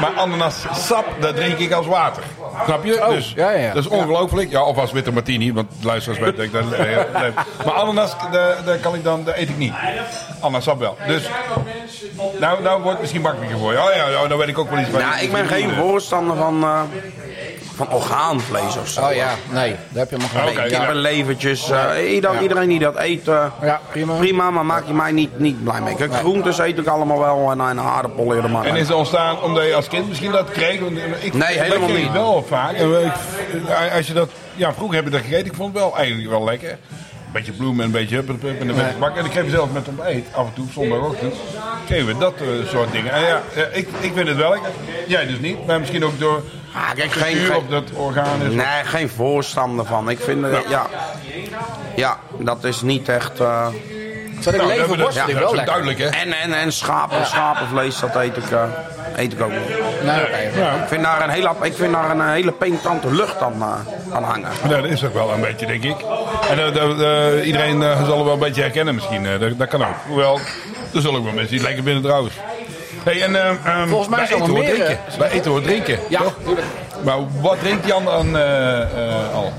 Maar ananas sap, dat drink ik als water. Snap je? Oh, dus ja, ja, dat is ongelooflijk. Ja, of als witte martini, want luisteraars weten dat ik dat heel leuk. Maar ananas, daar kan ik dan, dat eet ik niet. Ananasap wel. Dus, nou, nou wordt het misschien makkelijker voor je. Oh ja, nou, dan weet ik ook wel iets. Ja, ik ben geen voorstander van, eh, van orgaanvlees of zo. Oh ja, nee, daar heb je gelijk. ja. Kippenlevertjes. eh, ieder- Iedereen die dat eet, eh, Ja, prima. prima, maar maak je mij niet, niet blij mee. Kijk, groentes eet ik allemaal wel en, en aardappelen er maar. En is het ontstaan omdat je als kind misschien dat kreeg? Want Ik, Nee, helemaal dat kreeg ik niet. wel vaak. Ik- Als je dat, ja, vroeger heb je dat gegeten. Ik vond het wel eigenlijk wel lekker. Een beetje bloemen en een beetje hup, en een beetje gebak. En ik kreeg zelf met ontbijt, af en toe, zondagochtend, kregen we dat eh, soort dingen. En ja, ja, ik, ik vind het wel lekker. Jij dus niet, maar misschien ook door Ah, kijk, geen, geen, of dat orgaan is. nee, geen voorstander van. Ik vind, eh, ja, ja, dat is niet echt... eh, Zat ik Nou, leven dat- worst ja, ik dat wel is lekker. duidelijk, hè? en, en, en schapen, schapenvlees, dat eet ik, eh, eet ik ook oké. Ja. Ik vind daar een hele, ik vind daar een hele penetrante lucht aan, eh, aan hangen. Ja, dat is ook wel een beetje, denk ik. En iedereen zal het wel een beetje herkennen misschien. dat, dat kan ook. Hoewel, er zullen ook wel mensen die het lekker vinden trouwens. Hey, en, ehm, ehm, Volgens mij bij is eten hoort drinken. Bij eten hoort drinken. Ja, toch? tuurlijk. Maar wat drinkt Jan dan eh, eh, al?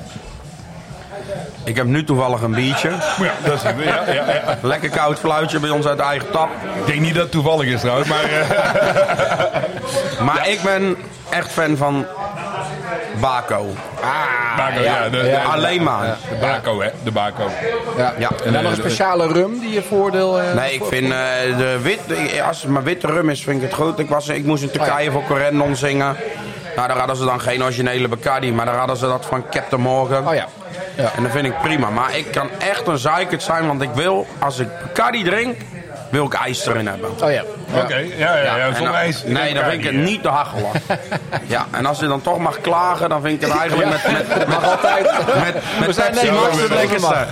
Ik heb nu toevallig een biertje. Ja, dat is. Ja, ja, ja. Lekker koud fluitje bij ons uit de eigen tap. Ik denk niet dat het toevallig is trouwens, maar... eh, [LAUGHS] Maar ik ben echt fan van Baco. Baco, ja. de, de- ja. Alleen maar. de Baco, hè. De Baco. Ja. Ja. En dan nog een speciale rum die je voordeel... eh, Nee, ik vind eh, de wit, als het maar witte rum is, vind ik het goed. Ik, was, ik moest in Turkije voor Corendon zingen. Nou, daar hadden ze dan geen originele Bacardi, maar daar hadden ze dat van Captain Morgan. Oh ja. ja. En dat vind ik prima. Maar ik kan echt een zeikert zijn, want ik wil, als ik Bacardi drink, wil ik ijs erin hebben. Oh ja. Ja. Oké, ja, ja, ja. Zonder dan- ijs. Nee, dan vind ik het niet te hachelen. [LAUGHS] ja, en als je dan toch mag klagen, dan vind ik het eigenlijk met, met, met, Altijd. met, met Pepsi Max het dat lekkerste.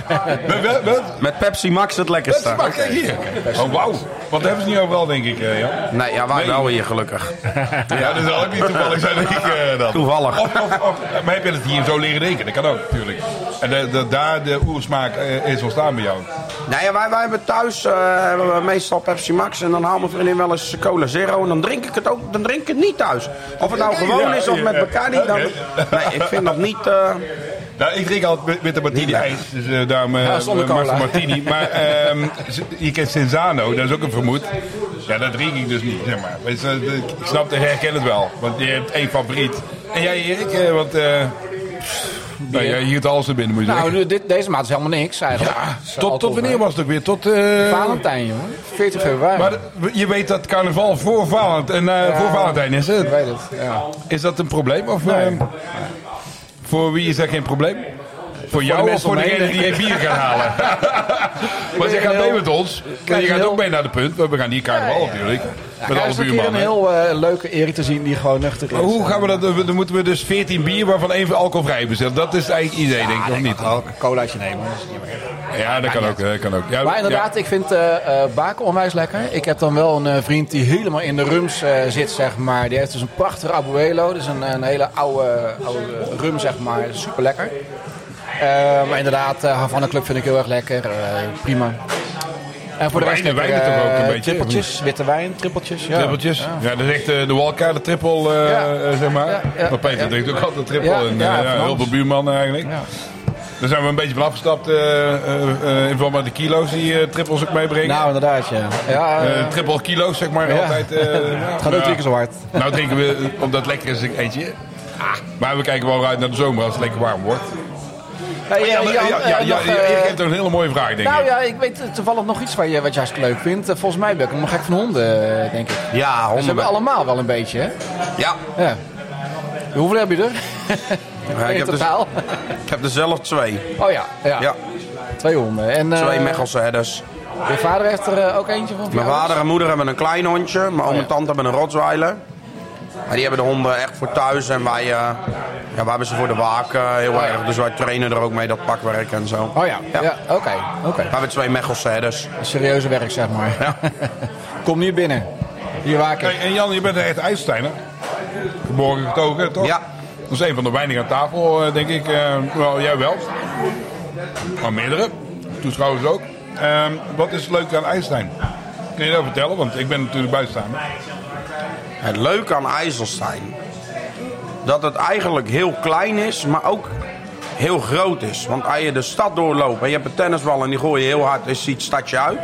Wat- wat- wat? Met Pepsi Max het lekkerste. Maar kijk hier. Oh, wauw. Dat hebben ze niet overal, denk ik, eh, Jan. Nee, ja, wij wel hier gelukkig. [LAUGHS] Ja, dat zal ook niet toevallig zijn, denk ik eh, dan. Toevallig. Maar heb je het hier zo leren rekenen? Dat kan ook, natuurlijk. En daar de oersmaak eh, is ontstaan bij jou. Nee, ja, wij, wij hebben thuis hebben we meestal Pepsi Max en dan haalt mijn vriendin wel eens cola zero en dan drink ik het ook, dan drink ik het niet thuis. Of het nou gewoon is of met Bacardi, dan... Nee, ik vind dat niet... eh, Nou, ik drink altijd wit- witte martini ijs. Dus eh, daarom eh Ja, martini. Maar [LAUGHS] ehm, je kent Cinzano, dat is ook een vermoed. Ja, dat drink ik dus niet, zeg maar. Weet je, Ik snap het, herken het wel. Want je hebt één favoriet. En jij Erik, eh, want... nou, jij het alles er binnen moet je Nou, zeggen. dit, deze maand is helemaal niks eigenlijk. Ja, tot, wanneer was het ook weer? Tot... eh, Valentijn, jongen. 14 februari. Maar je weet dat carnaval voor, Valentijn, eh, voor Valentijn is, hè? Ik weet het, ja. Is dat een probleem? Of, eh, voor wie is dat geen probleem? Voor jou of voor degene die je bier gaat halen? [LAUGHS] [LAUGHS] maar jij gaat mee met ons. Maar je een gaat ook mee naar de punt. We gaan hier carnaval natuurlijk. Met alle is een een buurmannen. heel eh, leuke Erik te zien die gewoon nuchter is. Hoe gaan we dat? Dan moeten we dus 14 bier waarvan één alcoholvrij bestellen. Dat is eigenlijk idee, denk ik, of niet? Een colaatje nemen. dat. Ja, dat kan ook. Dat kan ook. Ja, Maar inderdaad, ik vind eh eh, Baken onwijs lekker. Ik heb dan wel een vriend die helemaal in de rums zit, zeg maar. Die heeft dus een prachtige Abuelo. Dus een, een hele oude, oude rum, zeg maar. Super lekker. Maar inderdaad, eh Havana Club vind ik heel erg lekker. Eh, prima. En voor de rest ik, wijnen toch ook een eh, beetje, trippeltjes, witte wijn, trippeltjes. Ja. Trippeltjes. Ja, dat is echt eh, de Walker, de eh, eh, zeg maar. Maar Peter drinkt ook altijd triple. Ja, en, eh, heel veel buurmannen eigenlijk. Daar zijn we een beetje van afgestapt. eh, eh, eh, in verband met de kilo's die eh, trippels ook meebrengen. Nou, inderdaad, ja. ja eh, Eh, triple kilo's, zeg maar, Ja. altijd. eh, [LAUGHS] het gaat ook drie keer zo hard. Nou drinken we, eh, omdat het lekker is, een eentje. Ah, maar we kijken wel uit naar de zomer als het lekker warm wordt. Ja, ja, ja, heeft ook een hele mooie vraag, denk Nou ik. ja, ik weet toevallig nog iets waar je, wat je hartstikke leuk vindt. Eh, Volgens mij ben ik nog gek van honden, eh, denk ik. ja, Ze honden. hebben allemaal wel een beetje, hè? Ja, Ja. Hoeveel heb je er? Ja, ik, heb dus, totaal? ik heb er zelf twee. Oh ja, ja. Ja, twee honden. En, eh, twee Mechelse herders. Je vader heeft er ook eentje van? Mijn vader en moeder hebben een klein hondje. Mijn oom Oh, en tante hebben een rotsweiler. Maar die hebben de honden echt voor thuis. En wij, eh, ja, wij hebben ze voor de waak eh, heel Oh, ja. erg. Dus wij trainen er ook mee, dat pakwerk en zo. Oh ja, ja. oké. oké. We hebben twee Mechelse herders. Serieuze werk, zeg maar. [LAUGHS] Kom niet binnen. Hier waken. Hey, en Jan, je bent een echt IJsselsteiner. Geboren getogen, toch? Ja. Dat is een van de weinigen aan tafel, eh, denk ik. Eh, wel, jij wel. Maar meerdere. Toeschouwers ook. Ehm, wat is leuk aan IJsselstein? Kun je dat vertellen? Want ik ben natuurlijk buitenstaander. Het leuke aan IJsselstein. dat het eigenlijk heel klein is, maar ook heel groot is. Want als je de stad doorloopt en je hebt een tennisbal en die gooi je heel hard, is ziet het stadje uit.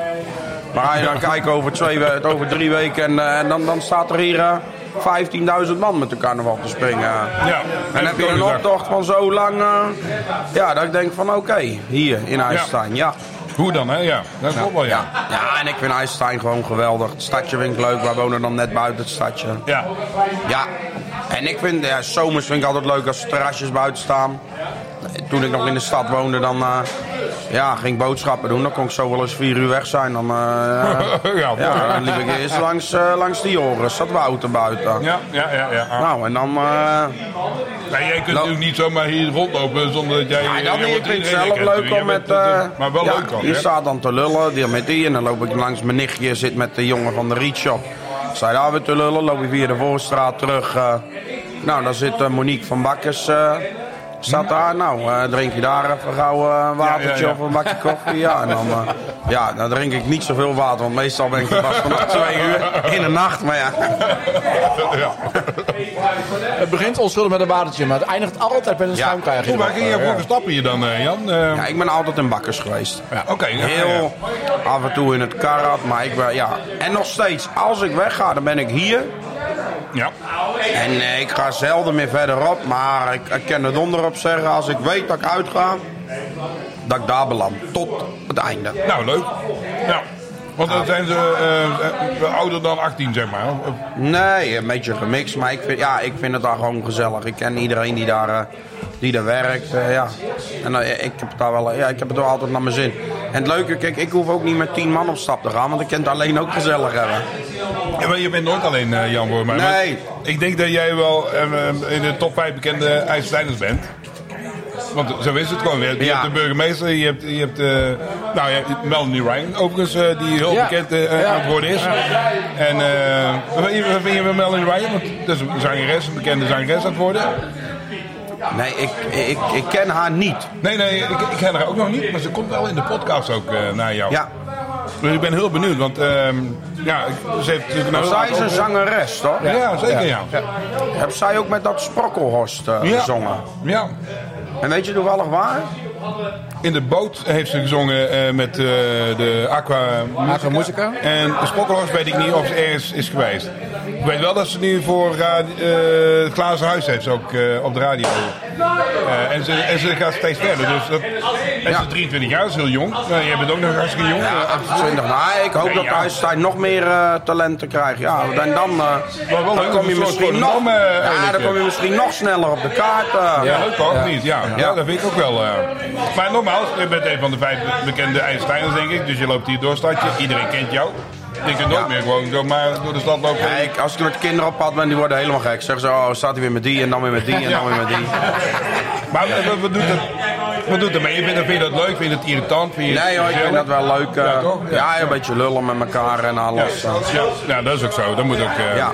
Maar als je dan kijkt over, twee, we- over drie weken en, eh, en dan, dan staat er hier eh, 15.000 man met de carnaval te springen. Ja, En heb je een optocht van zo lang, eh, ja, dat ik denk van oké, hier in IJsselstein, ja. Hoe dan, hè? Ja, dat klopt wel, ja. Ja, en ik vind IJsselstein gewoon geweldig. Het stadje vind ik leuk, wij wonen dan net buiten het stadje. Ja, Ja, en ik vind, ja, zomers vind ik altijd leuk als er terrasjes buiten staan. Toen ik nog in de stad woonde, dan eh, ja, ging ik boodschappen doen. Dan kon ik zo wel eens vier uur weg zijn. Dan, eh, [LAUGHS] ja, ja, dan liep ik eerst langs, eh, langs die oren. Zat Wouter buiten. ja, ja, ja. ja. Nou, en dan... Nee, jij kunt natuurlijk niet zomaar hier rondlopen zonder dat jij... ja, niet. Ik vind het iedereen zelf leuk om met... maar wel leuk ook, Je staat dan te lullen, die met die. En dan loop ik langs mijn nichtje, zit met de jongen van de Rietshop. Zij daar weer te lullen, loop ik via de Voorstraat terug. nou, dan zit Monique van Bakkers... Staat daar, nou, eh, drink je daar even gauw eh, een watertje Ja, ja, ja. of een bakje koffie? Ja, en dan, eh, ja, dan drink ik niet zoveel water, want meestal ben ik er pas vanaf [LAUGHS] twee uur in de nacht. Maar ja, Het begint onschuldig met een watertje, maar het eindigt altijd met een Ja. schuimkrijger. Hoe ging je voor stappen hier dan, eh, Jan? Eh, ja, ik ben altijd in Bakkers geweest. Oké, ja, ja. Heel af en toe in het karat, maar ik ben, ja. En nog steeds, als ik wegga, dan ben ik hier. Ja. En eh, ik ga zelden meer verderop, maar ik, ik kan er donder op zeggen, als ik weet dat ik uitga, dat ik daar beland. Tot het einde. Nou, leuk. Ja. Want dan zijn ze eh, eh, ouder dan 18, zeg maar. Of- Nee, een beetje gemixt, maar ik vind, ja, ik vind het daar gewoon gezellig. Ik ken iedereen die daar, eh, die daar werkt, ja. En ik heb het daar wel, ja, ik heb het wel altijd naar mijn zin. En het leuke, kijk, ik hoef ook niet met tien man op stap te gaan, want ik kan het alleen ook gezellig hebben. Ja, maar je bent nooit alleen, Jan, voor mij. Nee. Maar Ik denk dat jij wel in de top 5 bekende IJsselsteiners bent. Want zo is het gewoon. Je hebt, je Ja. hebt de burgemeester, je hebt, je hebt eh, nou, ja, Melanie Ryan overigens, eh, die heel Ja. bekend eh, aan het worden is. En wat vind je- van Melanie Ryan? Want dat is een zangeres, een bekende zangeres aan het worden. Nee, ik, ik, ik ken haar niet. Nee, nee, ik, ik ken haar ook nog niet, maar ze komt wel in de podcast ook naar jou. Ja, Dus ik ben heel benieuwd, want ehm, ja, ze heeft natuurlijk heel zij is een zangeres, toch? Ja, zeker ja. Heb zij ook met dat sprokkelhorst gezongen? Ja. En weet je toevallig waar? In de boot heeft ze gezongen eh, met eh, de Aqua Musica. Aqua Musica. En de Spokkelhorst weet ik niet of ze ergens is geweest. Ik weet wel dat ze nu voor eh, het Glazen Huis heeft ze ook op de radio. Eh, en, ze, en ze gaat steeds verder. Dus dat, en Ja. ze is 23 jaar, dat is heel jong. Nou, jij bent ook nog hartstikke jong. Ja, 28. Nou, ik hoop Nee, dat ja. IJsselstein nog meer eh, talenten krijgt. Ja, en dan, eh, dan kom om je misschien nog, de naam, ja, eigenlijk, dan kom je misschien nog sneller op de kaart. Ja, leuk toch? Ja. Niet? Ja. Ja. dat vind ik ook wel. eh. Maar nogmaals, je bent een van de vijf bekende IJsselsteiners, denk ik. Dus je loopt hier door stadje. Iedereen kent jou. Je kunt nooit Ja. meer gewoon zomaar door de stad lopen. Kijk, als ik met kinderen op pad ben, die worden helemaal gek. Zeggen ze, oh, staat hij weer met die en dan weer met die en dan weer met die. Maar wat, wat, wat doet het? Wat doet het mee? Vind, je- vind je dat leuk? Vind je het irritant? Vind je Nee hoor, ik vind dat wel leuk. eh, Ja, toch? Ja. ja, een beetje lullen met elkaar en Ja, alles. eh. ja, ja, dat is ook zo. Dat moet ook. eh, Ja.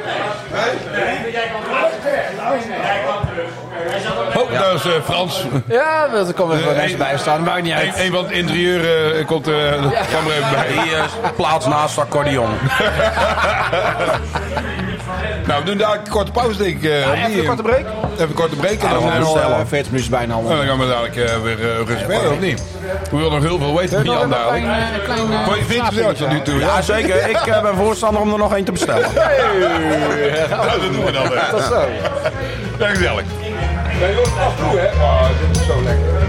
Dat is eh, Frans. Ja, er komen er Eh, wel mensen bij staan, maakt niet Een, uit. een van het interieur eh, komt, eh er even bij. Die plaats naast het accordeon. [LAUGHS] Nou, we doen daar een korte pauze, denk ik. eh, Even een korte break. Even een korte break. En We dan, zijn eh, al eh, 40 minuten bijna al. en dan gaan we dadelijk eh, weer uh, rustig verder, of niet? We willen nog heel veel weten van Jan dadelijk. een klein, klein, Vond je- Vind je het tot nu toe? Ja, zeker. Ik ben voorstander om er nog één te bestellen. [LAUGHS] Ja, dat doen we dan. is zo. Ja, gezellig. Nee, joh, af en toe, hè. Oh, dit is zo lekker.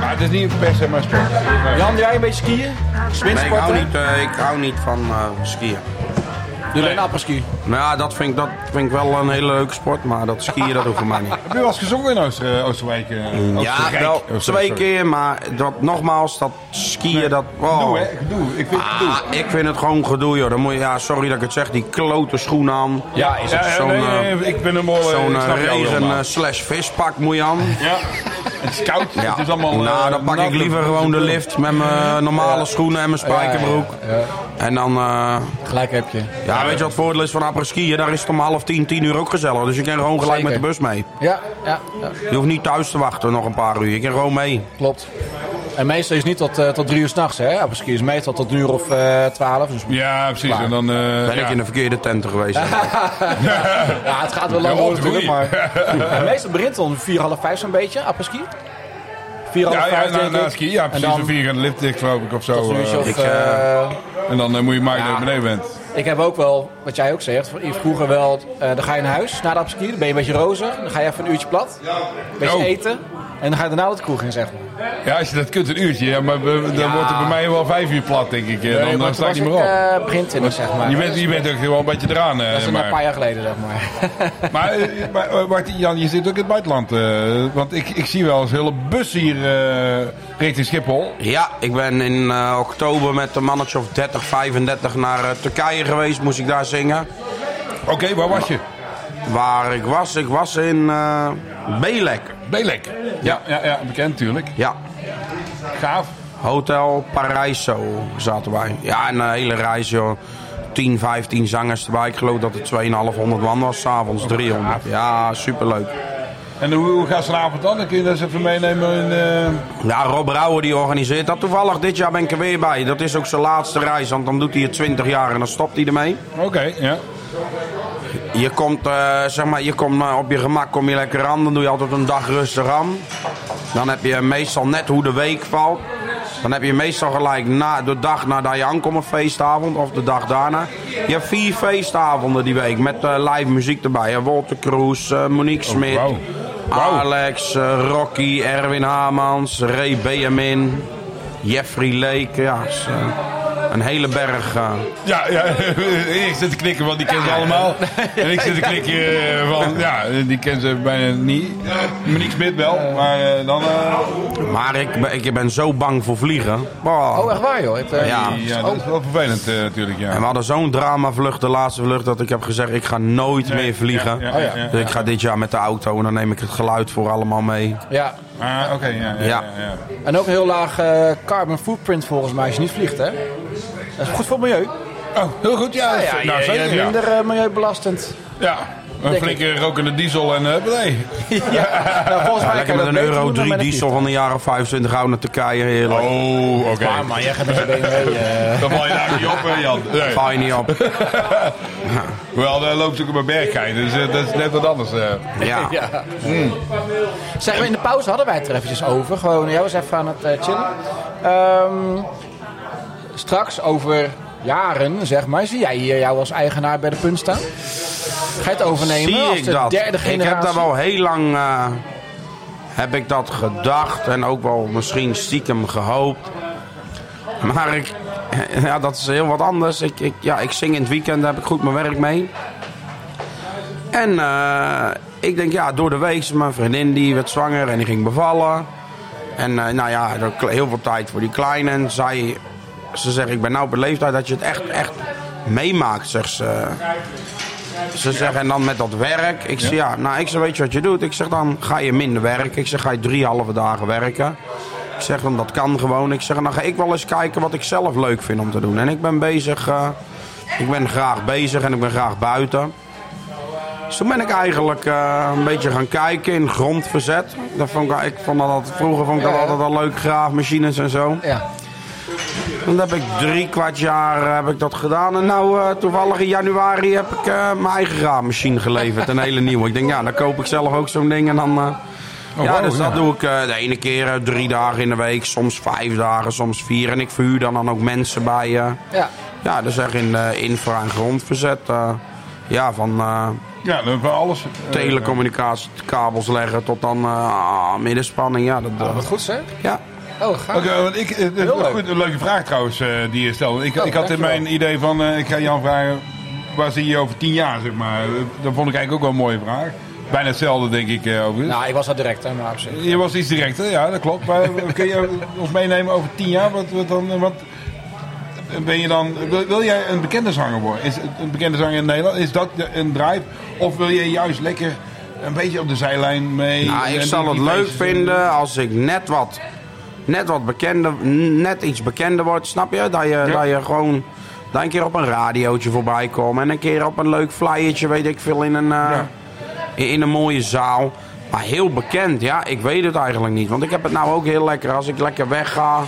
Maar het is niet per se mijn sport. Jan, jij een beetje skiën? Nee, ik hou niet, eh, ik hou niet van eh, skiën. Doe alleen apres-ski. Nou ja, dat vind, ik, dat vind ik wel een hele leuke sport, maar dat skiën dat hoeft voor mij niet. Heb je wel eens gezongen in Ooster, Oosterwijk? eh, Ja, wel Oh, twee keer, maar dat, nogmaals, dat skiën, dat... Oh. Gedoe, hè? Gedoe. Ik vind het gedoe. Ah, ik vind het gewoon gedoe, joh. Dan moet je, ja, sorry dat ik het zeg, die klote schoenen aan. Ja, is het. ja, zo'n, nee, eh, nee, ik ben hem al... eh, Zo'n ik eh, snap jou regen eh, slash vispak moet je aan. Ja. Het is koud. Ja. Het is allemaal... nou, eh, dan pak ik liever gewoon de lift met mijn normale schoenen en mijn spijkerbroek. En dan, eh, Gelijk heb je. ja, weet je wat het voordeel is van apres-skiën? Daar is het om half tien, tien uur ook gezellig. Dus je kan gewoon gelijk Zeker. met de bus mee. Ja, ja, ja, Je hoeft niet thuis te wachten nog een paar uur. Je kan gewoon mee. klopt. En meestal is het niet tot, eh, tot drie uur s'nachts, hè? Apres-ski is meestal tot een uur of eh, twaalf. dus Ja, precies. Klaar. En dan, eh, Ben ja. ik in de verkeerde tent geweest. [LAUGHS] Ja, het gaat wel lang de natuurlijk, maar... [LAUGHS] En meestal begint het om vier, half vijf zo'n beetje, apres-ski. Vier, half Ja, ja, na, na ski, ja, En precies. dan Om vier gaan de lift dicht, geloof ik, of zo. tot een uurtje of, Ik, eh, en dan moet je maken dat je beneden bent. Ik heb ook wel, wat jij ook zegt, vroeger wel, eh, dan ga je naar huis na de apres-ski, dan ben je een beetje rozig, dan ga je even een uurtje plat, een beetje Oh. eten en dan ga je daarna de kroeg in, zeg maar. Ja, als je dat kunt, een uurtje. Ja, maar dan Ja. wordt het bij mij wel vijf uur plat, denk ik. Dan Nee, dan maar sta ik niet meer op. ik, eh, begin twintig, zeg maar. je, bent, je bent ook gewoon een beetje eraan. eh, Dat is een maar paar jaar geleden, zeg maar. [LAUGHS] maar, eh, maar Jan, je zit ook in het buitenland. eh, want ik, ik zie wel eens hele bussen hier eh, richting Schiphol. Ja, ik ben in eh, oktober met een mannetje of 30, 35 naar Turkije geweest. Moest ik daar zingen. Oké, waar was je? Waar ik was, ik was in eh Belek. Belek. Ja, ja, ja, bekend natuurlijk. Ja, Gaaf. Hotel Paraiso zaten wij. Ja, en een hele reis, joh. 10, 15 zangers erbij. Ik geloof dat het 2,500 man was, s'avonds 300. Ja, superleuk. En hoe, gaat zo'n avond dan? Dan kun je dat eens even meenemen in... eh, Ja, Rob Brouwer die organiseert dat. Toevallig dit jaar ben ik er weer bij. Dat is ook zijn laatste reis, want dan doet hij het 20 jaar en dan stopt hij ermee. Oké, ja. Je komt, eh, zeg maar, je komt eh, op je gemak kom je lekker aan. Dan doe je altijd een dag rustig aan. Dan heb je meestal net hoe de week valt. Dan heb je meestal gelijk na, de dag nadat je aankomt een feestavond of de dag daarna. Je hebt vier feestavonden die week met eh, live muziek erbij. hè. Walter Kroes, Monique Smit, wauw. Wauw. Alex, Rocky, Erwin Hamans, Ray Benjamin, Jeffrey Lake. Ja, een hele berg. eh, Ja, ja, [LAUGHS] ik zit te knikken, want die kennen ze allemaal. [LAUGHS] En ik zit te knikken eh, van, ja, die kennen ze bijna niet. Monique Smit wel, maar eh, dan... eh, Maar ik, ben- ik ben zo bang voor vliegen. Wow. Oh, echt waar joh? Het, Ja. ja, dat is wel vervelend eh, natuurlijk, ja. En we hadden zo'n dramavlucht, de laatste vlucht, dat ik heb gezegd: ik ga nooit meer vliegen. Ja, ja, ja. ja. Dus ik ga dit jaar met de auto en dan neem ik het geluid voor allemaal mee. Ja. Ah, oké, ja, ja, ja. Ja. ja. En ook een heel laag eh, carbon footprint volgens mij als je niet vliegt, hè? Dat is goed voor het milieu. Oh, heel goed, ja. Ja, ja, nou, je- je zeker, minder eh, milieubelastend. Ja, een flinke rokende diesel en uh, nee. [LAUGHS] ja, nou, volgens mij Lekker met een Euro doen dan 3 met een diesel van de jaren 25 houden naar Turkije. Heerlijk. Oh, oké. Ja, maar jij gaat met je BMW. eh. Dan val je daar niet op, hè, Jan. Nee. [LAUGHS] Val je niet op. [LAUGHS] Wel, daar loopt ook op mijn berggein, dus eh, dat is net wat anders. eh. Ja. Ja. Zeg, in de pauze hadden wij het er eventjes over. Gewoon, jij was even aan het eh, chillen. Ehm, straks, over jaren, zeg maar, zie jij hier jou als eigenaar bij de punt staan? Ga je het overnemen Zie als ik de dat? derde Ik generatie? heb daar wel heel lang eh, heb ik dat gedacht en ook wel misschien stiekem gehoopt. Maar ik, [LAUGHS] ja, dat is heel wat anders. Ik, ik, ja, ik zing in het weekend, daar heb ik goed mijn werk mee. En eh, ik denk, ja, door de week mijn vriendin die werd zwanger en die ging bevallen. En eh, nou ja, heel veel tijd voor die kleine. En zij, ze zegt, ik ben nou leeftijd dat je het echt, echt meemaakt, zegt ze. Ze zeggen, en dan met dat werk. Ik zeg, ja, nou, ik zeg, weet je wat je doet? Ik zeg, dan ga je minder werken. Ik zeg, ga je drie halve dagen werken. Ik zeg, dan dat kan gewoon. Ik zeg, dan ga ik wel eens kijken wat ik zelf leuk vind om te doen. En ik ben bezig, eh, ik ben graag bezig en ik ben graag buiten. Dus toen ben ik eigenlijk eh, een beetje gaan kijken in grondverzet. Dat vond ik, ik vond dat altijd, vroeger vond ik dat altijd al leuk, graafmachines en zo. Ja. Dan heb ik drie kwart jaar eh, heb ik dat gedaan. En nou, eh, toevallig in januari heb ik eh, mijn eigen graafmachine geleverd. Een hele nieuwe. Ik denk, ja, dan koop ik zelf ook zo'n ding. En dan, eh, ja, wow, dus dat doe ik eh, de ene keer drie dagen in de week. Soms vijf dagen, soms vier. En ik verhuur dan, dan ook mensen bij. eh ja. ja, dus echt in eh, infra- en grondverzet. eh, ja, van eh, Ja, dan van alles. eh, telecommunicatiekabels leggen tot dan eh, middenspanning. Ja, dat, eh, Wat goed zeg. ja. Oh, gaaf. Oké, want ik, eh, Heel leuk. goed, een leuke vraag trouwens eh, die je stelde. Ik, Oh, ik had in mijn idee van, eh, ik ga Jan vragen, waar zie je over tien jaar, zeg maar. Dat vond ik eigenlijk ook wel een mooie vraag. Bijna hetzelfde, denk ik, eh, overigens. Nou, ik was al direct, hè, maar op zich. Je was iets directer, ja, dat klopt. Maar kun je ons meenemen over tien jaar? Wat, wat dan, wat, ben je dan, wil, wil jij een bekende zanger worden? Is het een bekende zanger in Nederland? Is dat een drive? Of wil je juist lekker een beetje op de zijlijn mee? Nou, ik zal het leuk vinden als ik net wat, net wat bekender, net iets bekender word, snap je? Dat je, dat je gewoon dat een keer op een radiootje voorbij komt en een keer op een leuk flyertje, weet ik veel, in een, eh, in, in een mooie zaal. Maar heel bekend, ja, ik weet het eigenlijk niet. Want ik heb het nou ook heel lekker. Als ik lekker wegga,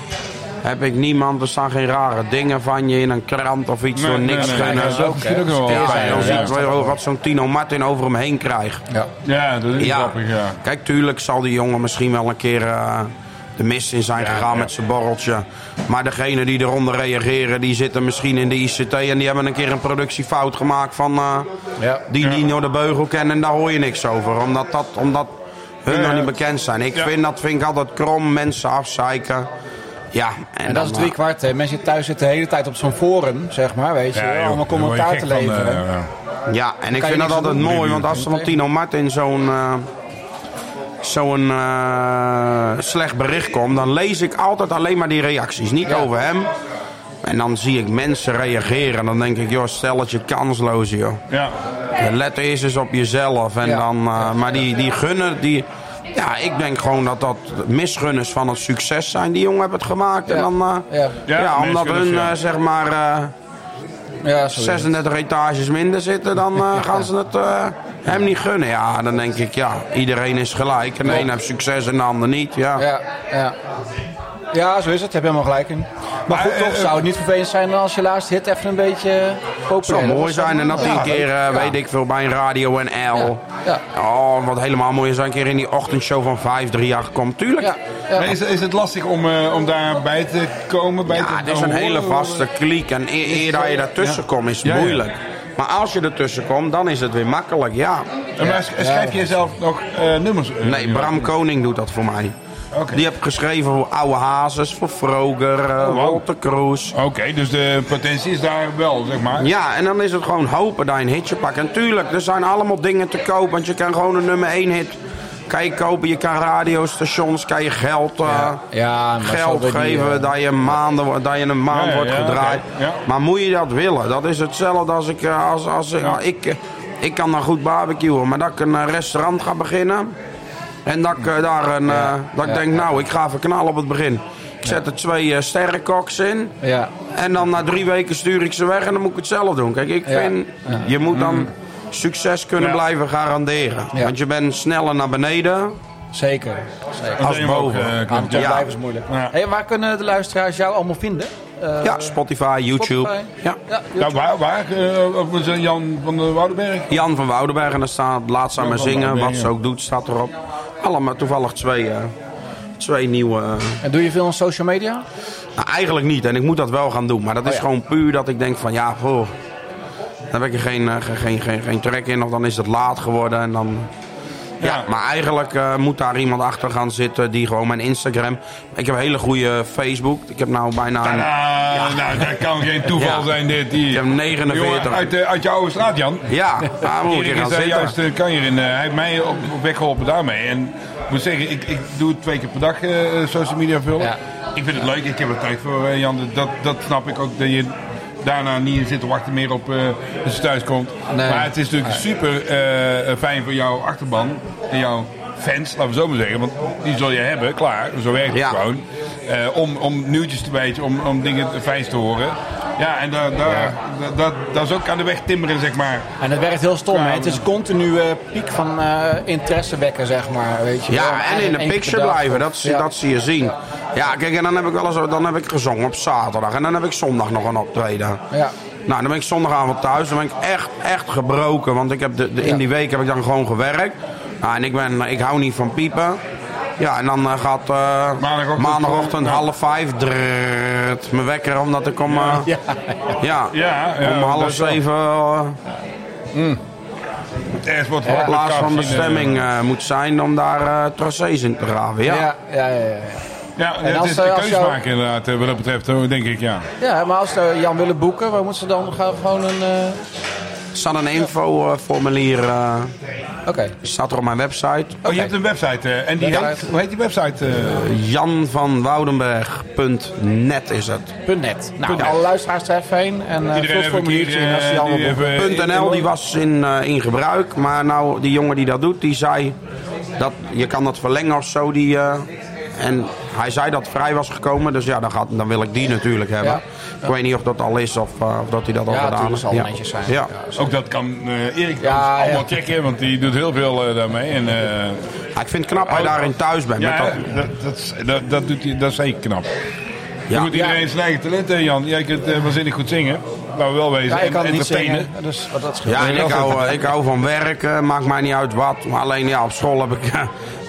heb ik niemand. Er staan geen rare dingen van je in een krant of iets. Nee, niks nee, nee, gunnen. dat is ook- wel Ja, wat zo'n Tino Martin over hem heen krijgt. Ja. Ja, dat is Ja. grappig, ja. Kijk, tuurlijk zal die jongen misschien wel een keer eh, de mist in zijn gegaan met zijn borreltje. Maar degene die eronder reageren, die zitten misschien in de ICT en die hebben een keer een productiefout gemaakt van eh, Ja. die niet door de beugel kennen en daar hoor je niks over. Omdat, dat, omdat hun Ja, nog niet bekend zijn. Ik Ja. vind dat vind ik altijd krom, mensen afzeiken. Ja, en, En dat is drie kwart. hè. Mensen die thuis zitten de hele tijd op zo'n forum, zeg maar, weet je. Ja, allemaal word je commentaar te van, eh, leveren. ja. eh, Ja, en ik vind dat altijd mooi, want als er van Tino Martin zo'n eh, zo'n eh, slecht bericht komt, dan lees ik altijd alleen maar die reacties. Niet Ja. over hem. En dan zie ik mensen reageren. Dan denk ik, joh, stel het je kansloos, joh. Ja. Let eerst eens op jezelf. En Ja. dan, eh, maar die, die gunnen, die... Ja, ik denk gewoon dat dat misgunners van het succes zijn. Die jongen hebben het gemaakt. En dan, eh, Ja. omdat hun, zeg maar... Ja, sorry. 36 etages minder zitten, dan [LAUGHS] gaan ze het hem niet gunnen. Ja, dan denk ik, ja, iedereen is gelijk. En de een heeft succes en de ander niet. Ja. Ja, ja. Ja, zo is het. Heb je helemaal gelijk in. Maar goed, Maar, toch eh, zou het niet vervelend zijn als je laatste hit even een beetje populair zou mooi zijn en dat een keer, eh, ja. weet ik veel, bij een radio en L. Ja. Oh, wat helemaal mooi is, een keer in die ochtendshow van 538 komt. Tuurlijk. Ja, ja. Maar is, is het lastig om, eh, om daarbij te komen? Bij Ja, te het is een horen? hele vaste kliek. En e- eer dat je daartussen komt, is het Ja, ja. moeilijk. Maar als je ertussen komt, dan is het weer makkelijk, ja. En maar sch- schrijf je zelf nog eh, nummers? eh, Nee, Bram Koning doet dat voor mij. Die heb geschreven voor Oude Hazes, voor Vroger, uh, wow. Walter Kroes. Oké, dus de potentie is daar wel, zeg maar. Ja, en dan is het gewoon hopen dat je een hitje pakt. En tuurlijk, er zijn allemaal dingen te koop. Want je kan gewoon een nummer 1 hit kan je kopen. Je kan radiostations, kan je geld, eh, Ja, maar geld die, geven eh, dat je, maanden, dat je een maand wordt ja, gedraaid. Maar moet je dat willen? Dat is hetzelfde als ik... eh, Als, als, ik, eh, ik kan dan goed barbecuen, maar dat ik een eh, restaurant ga beginnen... En dat ik eh, daar een, eh, dat ik ja, denk, nou, ik ga even knallen op het begin. Ik zet er twee eh, sterrenkoks in. Ja. En dan na drie weken stuur ik ze weg en dan moet ik het zelf doen. Kijk, ik Ja. vind, je moet dan succes kunnen Ja. blijven garanderen. Ja. Want je bent sneller naar beneden Zeker. Zeker. als hem ook, boven. eh, Aan Ja. blijven is moeilijk. Ja. Hey, waar kunnen de luisteraars jou allemaal vinden? Eh, ja, Spotify, YouTube. Spotify. Ja. Ja, Nou, waar? waar het Jan van de Woudenberg? Jan van Woudenberg en daar staat laatst aan Jan me van zingen. Wat ze ook doet, staat erop. Allemaal toevallig twee, eh, twee nieuwe... En doe je veel op social media? Nou, eigenlijk niet. En ik moet dat wel gaan doen. Maar dat is Oh ja. gewoon puur dat ik denk van ja, oh, dan heb ik er geen, eh, geen, geen, geen, geen trek in. Of dan is het laat geworden. En dan... Ja. Ja. maar eigenlijk eh, moet daar iemand achter gaan zitten die gewoon mijn Instagram. Ik heb een hele goede Facebook. Ik heb nou bijna. Een, Ah, nou, dat kan geen toeval Ja. zijn dit. Die, Ik heb 49. Jongen, uit, de, uit je oude straat, Jan. ja, daar moet ik gaan zitten. juist uh, kan hierin. eh, hij heeft mij op, op weg geholpen daarmee. En ik moet zeggen, ik, ik doe het twee keer per dag eh, social media vullen. Ja. Ik vind het leuk, ik heb er tijd voor, Jan. Dat, dat snap ik ook, dat je daarna niet zit te wachten meer op eh dat ze thuis komt. Nee. Maar het is natuurlijk super eh, fijn voor jouw achterban en jouw fans, laten we zo maar zeggen. Want die zul je hebben, klaar, zo werkt het Ja. gewoon. Eh, om, om nieuwtjes te weten, om, om dingen fijn te horen. Ja, en daar, daar, dat, dat, dat is ook aan de weg timmeren, zeg maar. En het werkt heel stom. Ja, hè? Het is een continue piek van eh, interesse wekken, zeg maar. Weet je. Ja, en in de picture blijven, dat, dat zie je zien. Ja, kijk, en dan heb ik wel eens dan heb ik gezongen op zaterdag. En dan heb ik zondag nog een optreden. Ja. Nou, dan ben ik zondagavond thuis. Dan ben ik echt, echt gebroken. Want ik heb de, de- in die week heb ik dan gewoon gewerkt. Nou, en ik, ben, ik hou niet van piepen. Ja, en dan eh, gaat eh, Maandagochtend maandagochtend ja. half vijf drrrt, me wekker omdat ik om, eh, Ja. ja, Ja, ja, om half is zeven eh, wordt op plaats van bestemming eh, eh, moet zijn om daar eh tracés in te graven. Ja. Ja, ja, ja, ja. Ja, En het als, is eh, de als keus jou- maken inderdaad, eh, wat dat betreft, hoor, denk ik, ja. ja, maar als ze Jan willen boeken, waar moeten ze dan gaan gewoon een... eh, staat een infoformulier eh, Oké. staat er op mijn website. Oh, je hebt een website, eh, en die heet, hoe heet die website? eh? janvanwoudenberg.net is het. Punt .net. Nou, net. alle luisteraars er even heen. En uh, het formuliertje in als Jan eh, die Punt .nl die was in, eh, in gebruik, maar nou die jongen die dat doet, die zei dat je kan dat verlengen of zo. Die, eh, en hij zei dat het vrij was gekomen, dus ja, dan, gaat, dan wil ik die natuurlijk hebben. Ja. Ik weet niet of dat al is of, eh, of dat hij dat al gedaan heeft. Ja. netjes zijn. Ja. Ook dat kan eh, Erik Ja, allemaal ja. checken, want die doet heel veel eh, daarmee. En, eh, Ja, ik vind het knap hij daarin thuis bent. ja, met dat, dat, dat, is- dat, dat, doet hij, dat is zeker knap. Je moet iedereen zijn eigen talent hebben, Jan. Jij kunt uh, waanzinnig goed zingen. Nou, wel wezen. Ja, ik kan en niet entertainen. zingen, dus wat dat scheelt. Ja, en ik hou, eh, ik hou van werken, maakt mij niet uit wat. Maar alleen ja, op school heb ik eh,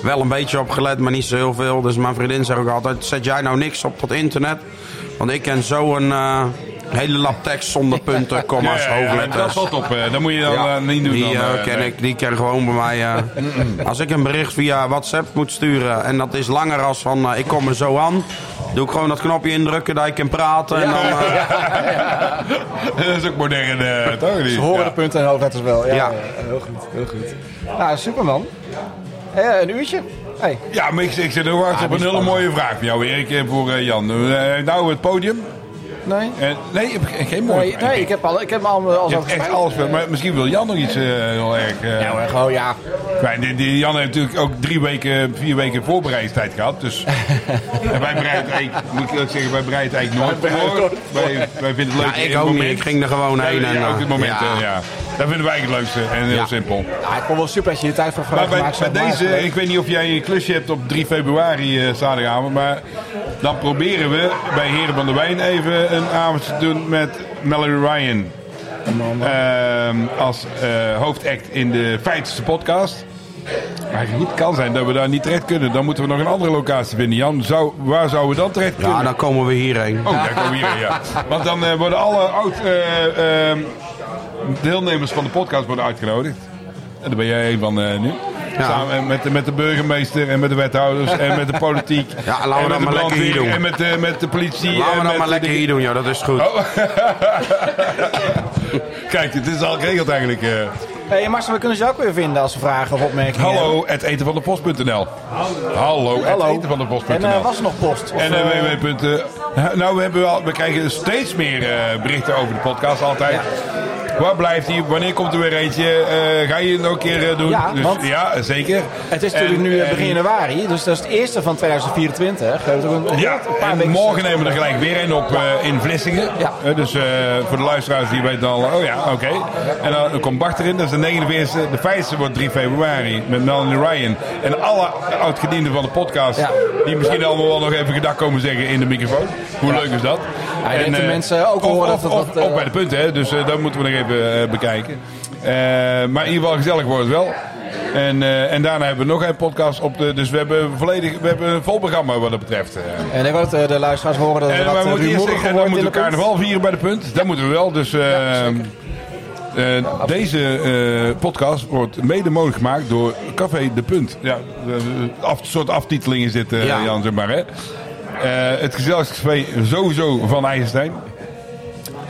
wel een beetje op gelet, maar niet zo heel veel. Dus mijn vriendin zegt ook altijd, zet jij nou niks op dat internet? Want ik ken zo een eh, hele lap tekst zonder punten, comma's, Ja, ja, ja, dat hoofdletters. valt op. eh, dat moet je dan Ja, eh, niet doen. die, dan, eh, eh, ken nee. ik, die ken gewoon bij mij. eh, als ik een bericht via WhatsApp moet sturen en dat is langer als van eh, ik kom er zo aan, doe ik gewoon dat knopje indrukken dat ik kan praten. En dan, eh, [LAUGHS] [LAUGHS] dat is ook modern, eh toch? niet? Ze horen Ja. de punten en hoofdletters wel. Ja, Ja. ja, heel goed, heel goed. Nou, superman. Eh, een uurtje. Hey. Ja, maar ik, ik zit nog wachten op een hele mooie vraag van jou, Erik, en voor eh, Jan. Eh, nou, het podium. Nee? Eh, nee, ik heb geen mooie Nee, ik heb, al, ik heb al, al Je zo hebt echt alles, maar misschien wil Jan nog iets eh, heel erg. eh, Ja, gewoon ja. kwijt. Die, die Jan heeft natuurlijk ook drie weken, vier weken voorbereidingstijd gehad. Dus [LAUGHS] en wij bereiden eigenlijk, moet ik zeggen, wij bereiden eigenlijk nooit voor. Wij, wij vinden het leuk ja, ik niet. ging er gewoon heen. Ja, En, ja, ook het moment, ja. Dat vinden wij eigenlijk het leukste en heel Ja. simpel. ja. Ik vond wel super dat je je tijd voor Maar bij, deze, ik weet niet of jij een klusje hebt op 3 februari eh zaterdagavond, maar dan proberen we bij Heren van der Wijn even een avond te doen met Mallory Ryan. Ehm, als eh, hoofdact in de Feitste podcast. Maar het niet kan zijn dat we daar niet terecht kunnen. Dan moeten we nog een andere locatie vinden. Jan, zou, waar zouden we dan terecht kunnen? Ja, dan komen we hierheen. Oh, komen we ja. Want dan eh, worden alle oud eh, ehm, deelnemers van de podcast worden uitgenodigd. En daar ben jij een van nu. Ja. Samen met, met de burgemeester en met de wethouders en met de politiek. Ja, laten we en met dat de maar lekker hier doen. En met, de met de politie. Laten en we dat met maar de- lekker hier doen, joh. Dat is goed. [LAUGHS] Kijk, het is al geregeld eigenlijk. eh. Hey, Marcel, we kunnen ze ook weer vinden als ze vragen of opmerkingen hallo, het eten van de post.nl. Hallo, het Hallo. eten van de post.nl. En eh, was er nog post? Of, En eh, uh, www. nou, we, hebben wel, we krijgen steeds meer eh, berichten over de podcast altijd. Waar blijft hij? Wanneer komt er weer eentje? Eh, ga je het nog een keer eh, doen? Ja, dus, ja, zeker. het is natuurlijk En- nu eh, begin januari, dus dat is het eerste van 2024. We hebben ook een, Ja, en morgen nemen we er gelijk weer een op in Vlissingen. Ja. Dus voor de luisteraars die weten al, oh ja, oké. En dan, komt Bart erin, dat is de 49e. De 50 wordt 3 februari met Melanie Ryan. En alle oud-gedienden van de podcast, Ja. die misschien allemaal wel nog even gedag komen zeggen in de microfoon. Hoe leuk is dat? Ik denk dat eh, mensen ook horen of, dat het of, wat, eh, ook bij de punten, hè? dus eh, dat moeten we nog even bekijken. Maar in ieder geval gezellig wordt het wel. En, en daarna hebben we nog een podcast op de. Dus we hebben volledig we hebben een vol programma wat dat betreft. En ik eh, de luisteraars horen dat En wat we moeten eerst rumoeriger zeggen, dan moeten de we carnaval vieren bij de punt. Dat moeten we wel. Dus eh, eh, deze podcast wordt mede mogelijk gemaakt door Café De Punt. Ja, een af, soort aftiteling is dit, Ja. Jan, zeg maar. Hè? Eh, het gezelschapscafé sowieso van IJsselstein.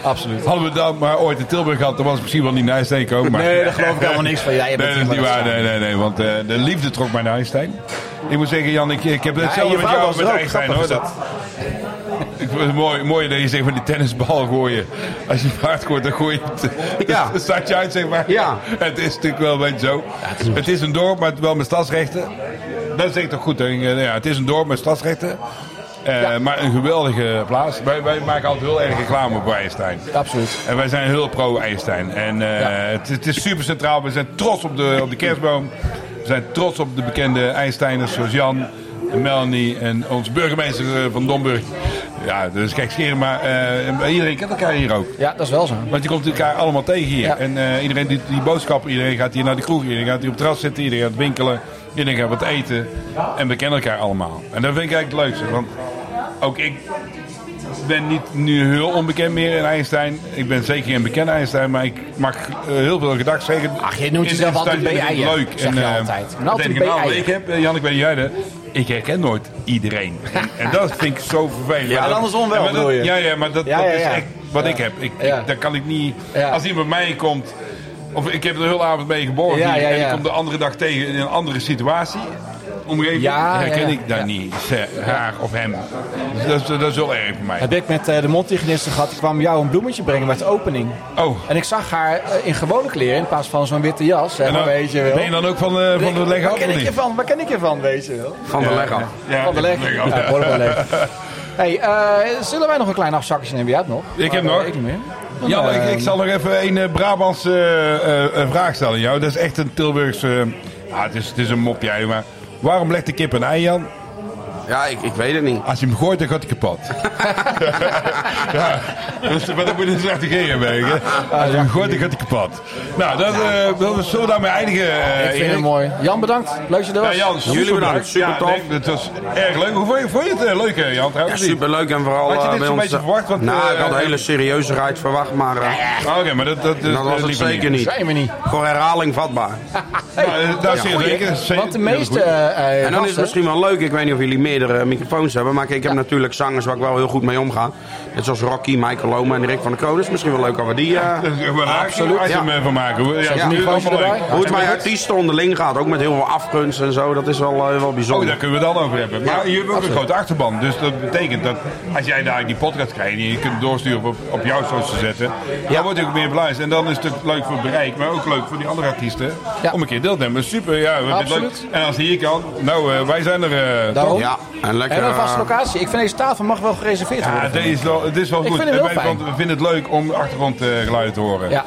Absoluut. Hadden we dat maar ooit in Tilburg gehad, dan was het misschien wel niet naar IJsselstein gekomen. Maar... Nee, daar geloof ik helemaal niks van. Jij bent Nee, dat is niet waar. Nee, nee, nee. Want eh, de liefde trok mij naar Einstein. Ik moet zeggen, Jan, ik, ik heb hetzelfde je met jou met. Einstein. Hoor. Dat, [LAUGHS] ik vind het mooi, mooi dat je zegt van die tennisbal gooien. Als je hard gooit, dan gooi je het. Ja. [LAUGHS] Dan staat je uit, zeg maar. Ja. Het is natuurlijk wel een beetje zo. het, is een dorp, maar wel met stadsrechten. Dat zeg ik toch goed. Hè? Ja, het is een dorp met stadsrechten. Eh, Maar een geweldige plaats. Wij, wij maken altijd heel erg reclame voor Einstein. Absoluut. En wij zijn heel pro-Einstein. En eh, het, het is super centraal. We zijn trots op de, op de kerstboom. We zijn trots op de bekende Einsteiners zoals Jan en Melanie en onze burgemeester eh, van Domburg. Ja, dat is gek scheren, maar iedereen kent elkaar hier ook. Ja, dat is wel zo. Want je komt elkaar allemaal tegen hier. Ja. En iedereen doet die boodschappen, iedereen gaat hier naar de kroeg, iedereen gaat hier op het terras zitten, iedereen gaat winkelen, iedereen gaat wat eten. En we kennen elkaar allemaal. En dat vind ik eigenlijk het leukste. Want ook ik ben niet nu heel onbekend meer in Einstein. Ik ben zeker geen bekende Einstein, maar ik mag eh, heel veel gedag zeggen. Ach, je noemt jezelf altijd BI'er, Leuk. zeg je eh, altijd. En altijd ik. Ik heb, eh, Jan, ik niet jij ik herken nooit iedereen. [LAUGHS] En, en dat vind ik zo vervelend. Ja, en andersom wel, dat- je? Ja, ja, maar dat, Ja, dat ja, is echt wat ik heb. Ik, ik, daar kan ik niet... Als iemand bij mij komt... Of ik heb er de hele avond mee geboren Ja, ja, en ik ja. kom de andere dag tegen in een andere situatie. omgeving Ja, herken ja, ja. ik daar Ja. niet. Ze, haar of hem. Dus dat, is- dat is wel erg voor mij. Heb ik met eh, de mondhygiëniste gehad. Die kwam jou een bloemetje brengen met de opening. Oh, En ik zag haar eh, in gewone kleren in plaats van zo'n witte jas. Zeg en maar, dan, weet je wel. ben je dan ook van, eh, van de leg Waar af ken of ik je niet? van? Waar ken ik je van, weet je wel? Van de leg af. Ja, van de leg. leg af. Ja, hoor wel leg. [LAUGHS] Hey, eh, zullen wij nog een klein afzakje nemen? Jij hebt nog? Ik heb Maar, nog. eh, Ik niet meer. Ja, ik, eh, ik zal nog even een eh, Brabantse eh, vraag stellen. Jou. Dat is echt een Tilburgse... ah, het, is, het is een mopje, maar... Waarom legt de kip een ei aan? Ja, ik, ik weet het niet. Als je hem gooit, dan gaat hij kapot. [LAUGHS] ja, dus, maar dat moet je een hebben. hè. Als je hem gooit, dan gaat hij kapot. Nou, dat, eh, dat zullen we daarmee eindigen, eh, Ik vind Erik? het mooi. Jan, bedankt. Leuk dat je er was. Ja, Jan, super Jullie bedankt. Super Ja, tof. nee, het was erg leuk. Hoe vond je, vond je het eh, leuk, eh, Jan? Ja, trouwens? superleuk en vooral Had je eh, dit bij ons... beetje eh, verwacht? Want, nou, ik had eh, een hele serieuze rijd verwacht, maar eh, Ah, Oké, maar dat, dat, dat was het zeker niet. Zijn we niet. Voor herhaling vatbaar. [LAUGHS] Nou, eh, dat is zeker. Want de meeste eh, En dan is het misschien wel leuk, ik weet niet of jullie meerdere microfoons hebben, maar ik heb natuurlijk zangers waar ik wel heel goed mee omga. Net zoals Rocky, Michael Loma en Rick van der Kroon. Dus misschien wel leuk als we die... eh, is raar, Absoluut, Als je ja. hem eh, van maken. Ja, Ja, is hoe het bij artiesten onderling gaat, ook met heel veel afgunst en zo, dat is wel, eh, wel Oh, bijzonder. daar kunnen we dan over hebben. Maar je hebt ook een grote achterban. Dus dat betekent dat als jij daar die podcast krijgt en je kunt doorsturen op, op jouw social zetten, dan wordt hij ook meer beluisterd. En dan is het leuk voor het bereik, maar ook leuk voor die andere artiesten Ja. om een keer deel te nemen. Super, ja, we hebben het leuk. Absoluut. En als hij hier kan, nou, wij zijn er. eh, Daarom. toch? Ja, en lekker... En een vaste eh, locatie. Ik vind deze tafel mag wel gereserveerd Ja, worden. dit is wel, het is wel goed. vind want we vinden het leuk om achtergrondgeluid te horen. Ja.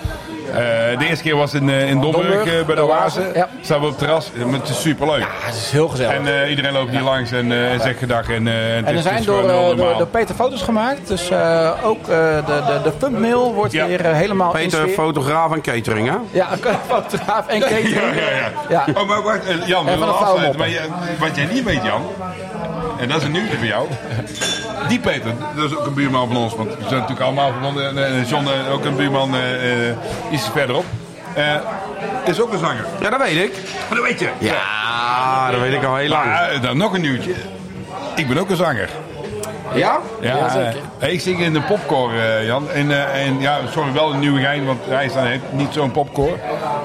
Eh, de eerste keer was in, eh, in Domburg, Domburg, eh, bij de Oase. Ja. Staan we op het terras. Eh, Het is super leuk. Ja, het is heel gezellig. En eh, iedereen loopt hier langs en eh, zegt gedag. En, eh, en, En er zijn door, eh, door, Peter foto's gemaakt. Dus eh, ook eh, de, de, de thumbnail wordt Ja. weer eh, helemaal in Peter, fotograaf en catering, hè? Ja, [LAUGHS] fotograaf en catering. Ja, ja, ja. Ja. Oh, maar wacht, eh, Jan, we afsluiten. Maar wat jij niet weet, Jan, en dat is een nieuwtje voor jou. Die Peter, dat is ook een buurman van ons, want we zijn natuurlijk allemaal verbonden. En eh, John, eh, ook een buurman, eh, eh, iets verderop. Eh, is ook een zanger. Ja, dat weet ik. Maar dat weet je. Ja, dat weet ik al heel lang. Maar dan nog een nieuwtje. Ik ben ook een zanger. Ja? Ja, zeker. ik zing in de popcore, eh, Jan. En, eh, en ja, sorry, wel een nieuwe gein, want hij is dan niet zo'n popcore.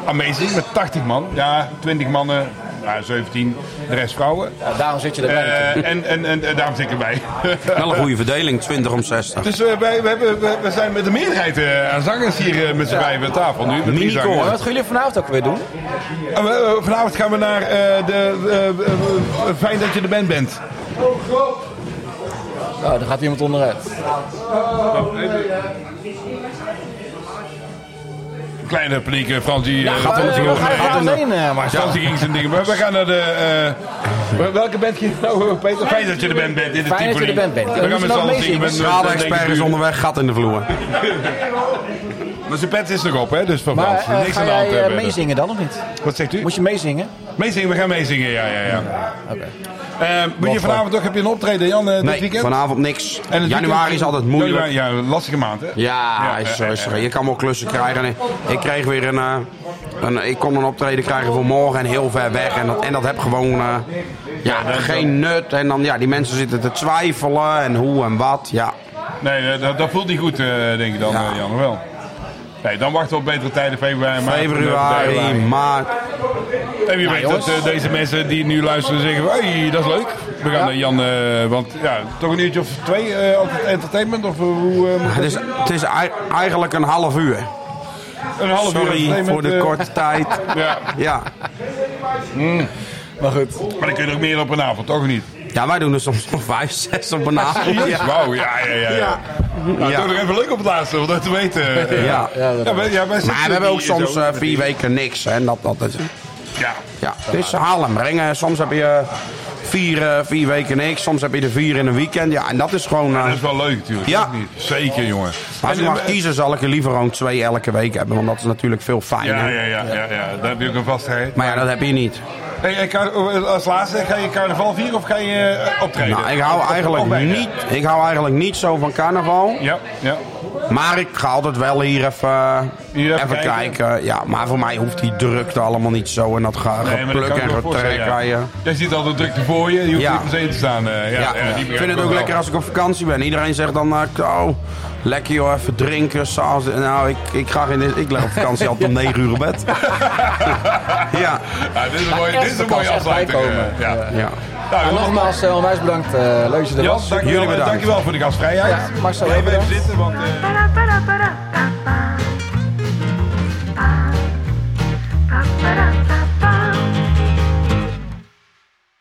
Amazing, met 80 man. Ja, 20 mannen, ja, 17, de rest vrouwen. Ja, daarom zit je erbij. Eh, en, en, en, en daarom zit ik erbij. [LAUGHS] Wel een goede verdeling, 20 om 60. dus eh, wij, we, hebben, we, we zijn met de meerderheid eh, aan zangers hier eh, met z'n vijven aan tafel nu. Met zangers. En wat gaan jullie vanavond ook weer doen? Eh, vanavond gaan we naar eh, de... eh, eh, eh, fijn dat je er bent bent. Oh, daar gaat iemand onderuit. Kleine paniek, eh, Frans die... eh, Gaat natuurlijk gaat de- heen, eh, maar Frans die ging zijn dingen. Maar we gaan naar de... eh, welke band ging nou, Peter? Fijn dat je er bent bent. In de Fijn dat je er bent bent. We gaan met z'n nog allen zingen. Schade-expert is met- onderweg, gat in de vloer. [LAUGHS] Maar zijn pet is nog op, hè? Dus van Maar Frans. eh, Niks ga aan de hand jij eh, hebben. meezingen dan of niet? Wat zegt u? Moet je meezingen? Meezingen, we gaan meezingen, ja, ja, ja. Oké. Eh, je vanavond ook, heb je een optreden, Jan, eh, dit Nee, weekend? vanavond niks. En Januari is altijd moeilijk. Ja, lastige maand, hè? Ja, is, is, je kan wel klussen krijgen. En Ik kreeg weer een, eh, een. Ik kon een optreden krijgen voor morgen en heel ver weg. En dat, en dat heb gewoon. eh, ja, geen nut. En dan, ja, die mensen zitten te twijfelen. En hoe en wat. Ja. Nee, eh, dat, dat voelt niet goed, eh, denk ik dan, Ja. eh, Jan, wel. Nee, dan wachten we op betere tijden, februari, maart. Februari, maart. En wie weet jongens. dat eh, deze mensen die nu luisteren zeggen, hey, dat is leuk. We gaan naar Jan, eh, want ja, toch een uurtje of twee, eh, altijd entertainment, of hoe... moet Het is, het is ei- eigenlijk een half uur. een half uur Sorry voor de korte tijd. [LAUGHS] Ja, Ja. Maar goed. maar dan kun je ook meer op een avond, toch niet? ja, wij doen er soms nog vijf, zes op een avond. Ja. Wauw, ja, ja, ja. ja. Nou, Ja. toch nog even leuk op het laatste, om dat te weten. Ja. Ja, Ja, wij, ja, wij Maar we hebben ook soms vier weken niks. En dat, dat is, Ja, ja, het is halen en brengen. Soms heb je vier, eh, vier weken niks. Soms heb je er vier in een weekend. Ja, en dat is gewoon... eh, dat is wel leuk natuurlijk. Ja. niet? Zeker, jongen. als ik En, mag eh, kiezen, zal ik er liever gewoon twee elke week hebben. Want dat is natuurlijk veel fijner. Ja, ja, ja, ja, ja, daar heb je ook een vastheid. Maar ja, dat heb je niet. Hey, kar- als laatste, ga je carnaval vieren of ga je eh, optreden? Nou, ik hou eigenlijk niet, ik hou eigenlijk niet zo van carnaval. Ja, ja. Maar ik ga altijd wel hier even, Hier even even, kijken. kijken. Ja, maar voor mij hoeft die drukte allemaal niet zo. En dat ga Nee, dat gepluk en getrek. ja. je. Jij ziet altijd drukte voor je, je hoeft Ja. niet per se te staan. eh, ja, Ja, ja, die ik vind het ook lekker als ik op vakantie ben. Iedereen zegt dan, oh, lekker joh, even drinken. s'avonds. Nou, ik, ik, ga geen, ik lig op vakantie altijd om [LAUGHS] 9 uur op bed. [LAUGHS] ja, Ja, dit is een mooie, dit is een mooie afsluiting. eh, Ja. Nou, En nogmaals, uh, onwijs bedankt. Uh, leuk dat je er was. dank Jullie bedankt. dankjewel voor de gastvrijheid. Ja, Marcel, even zitten, want...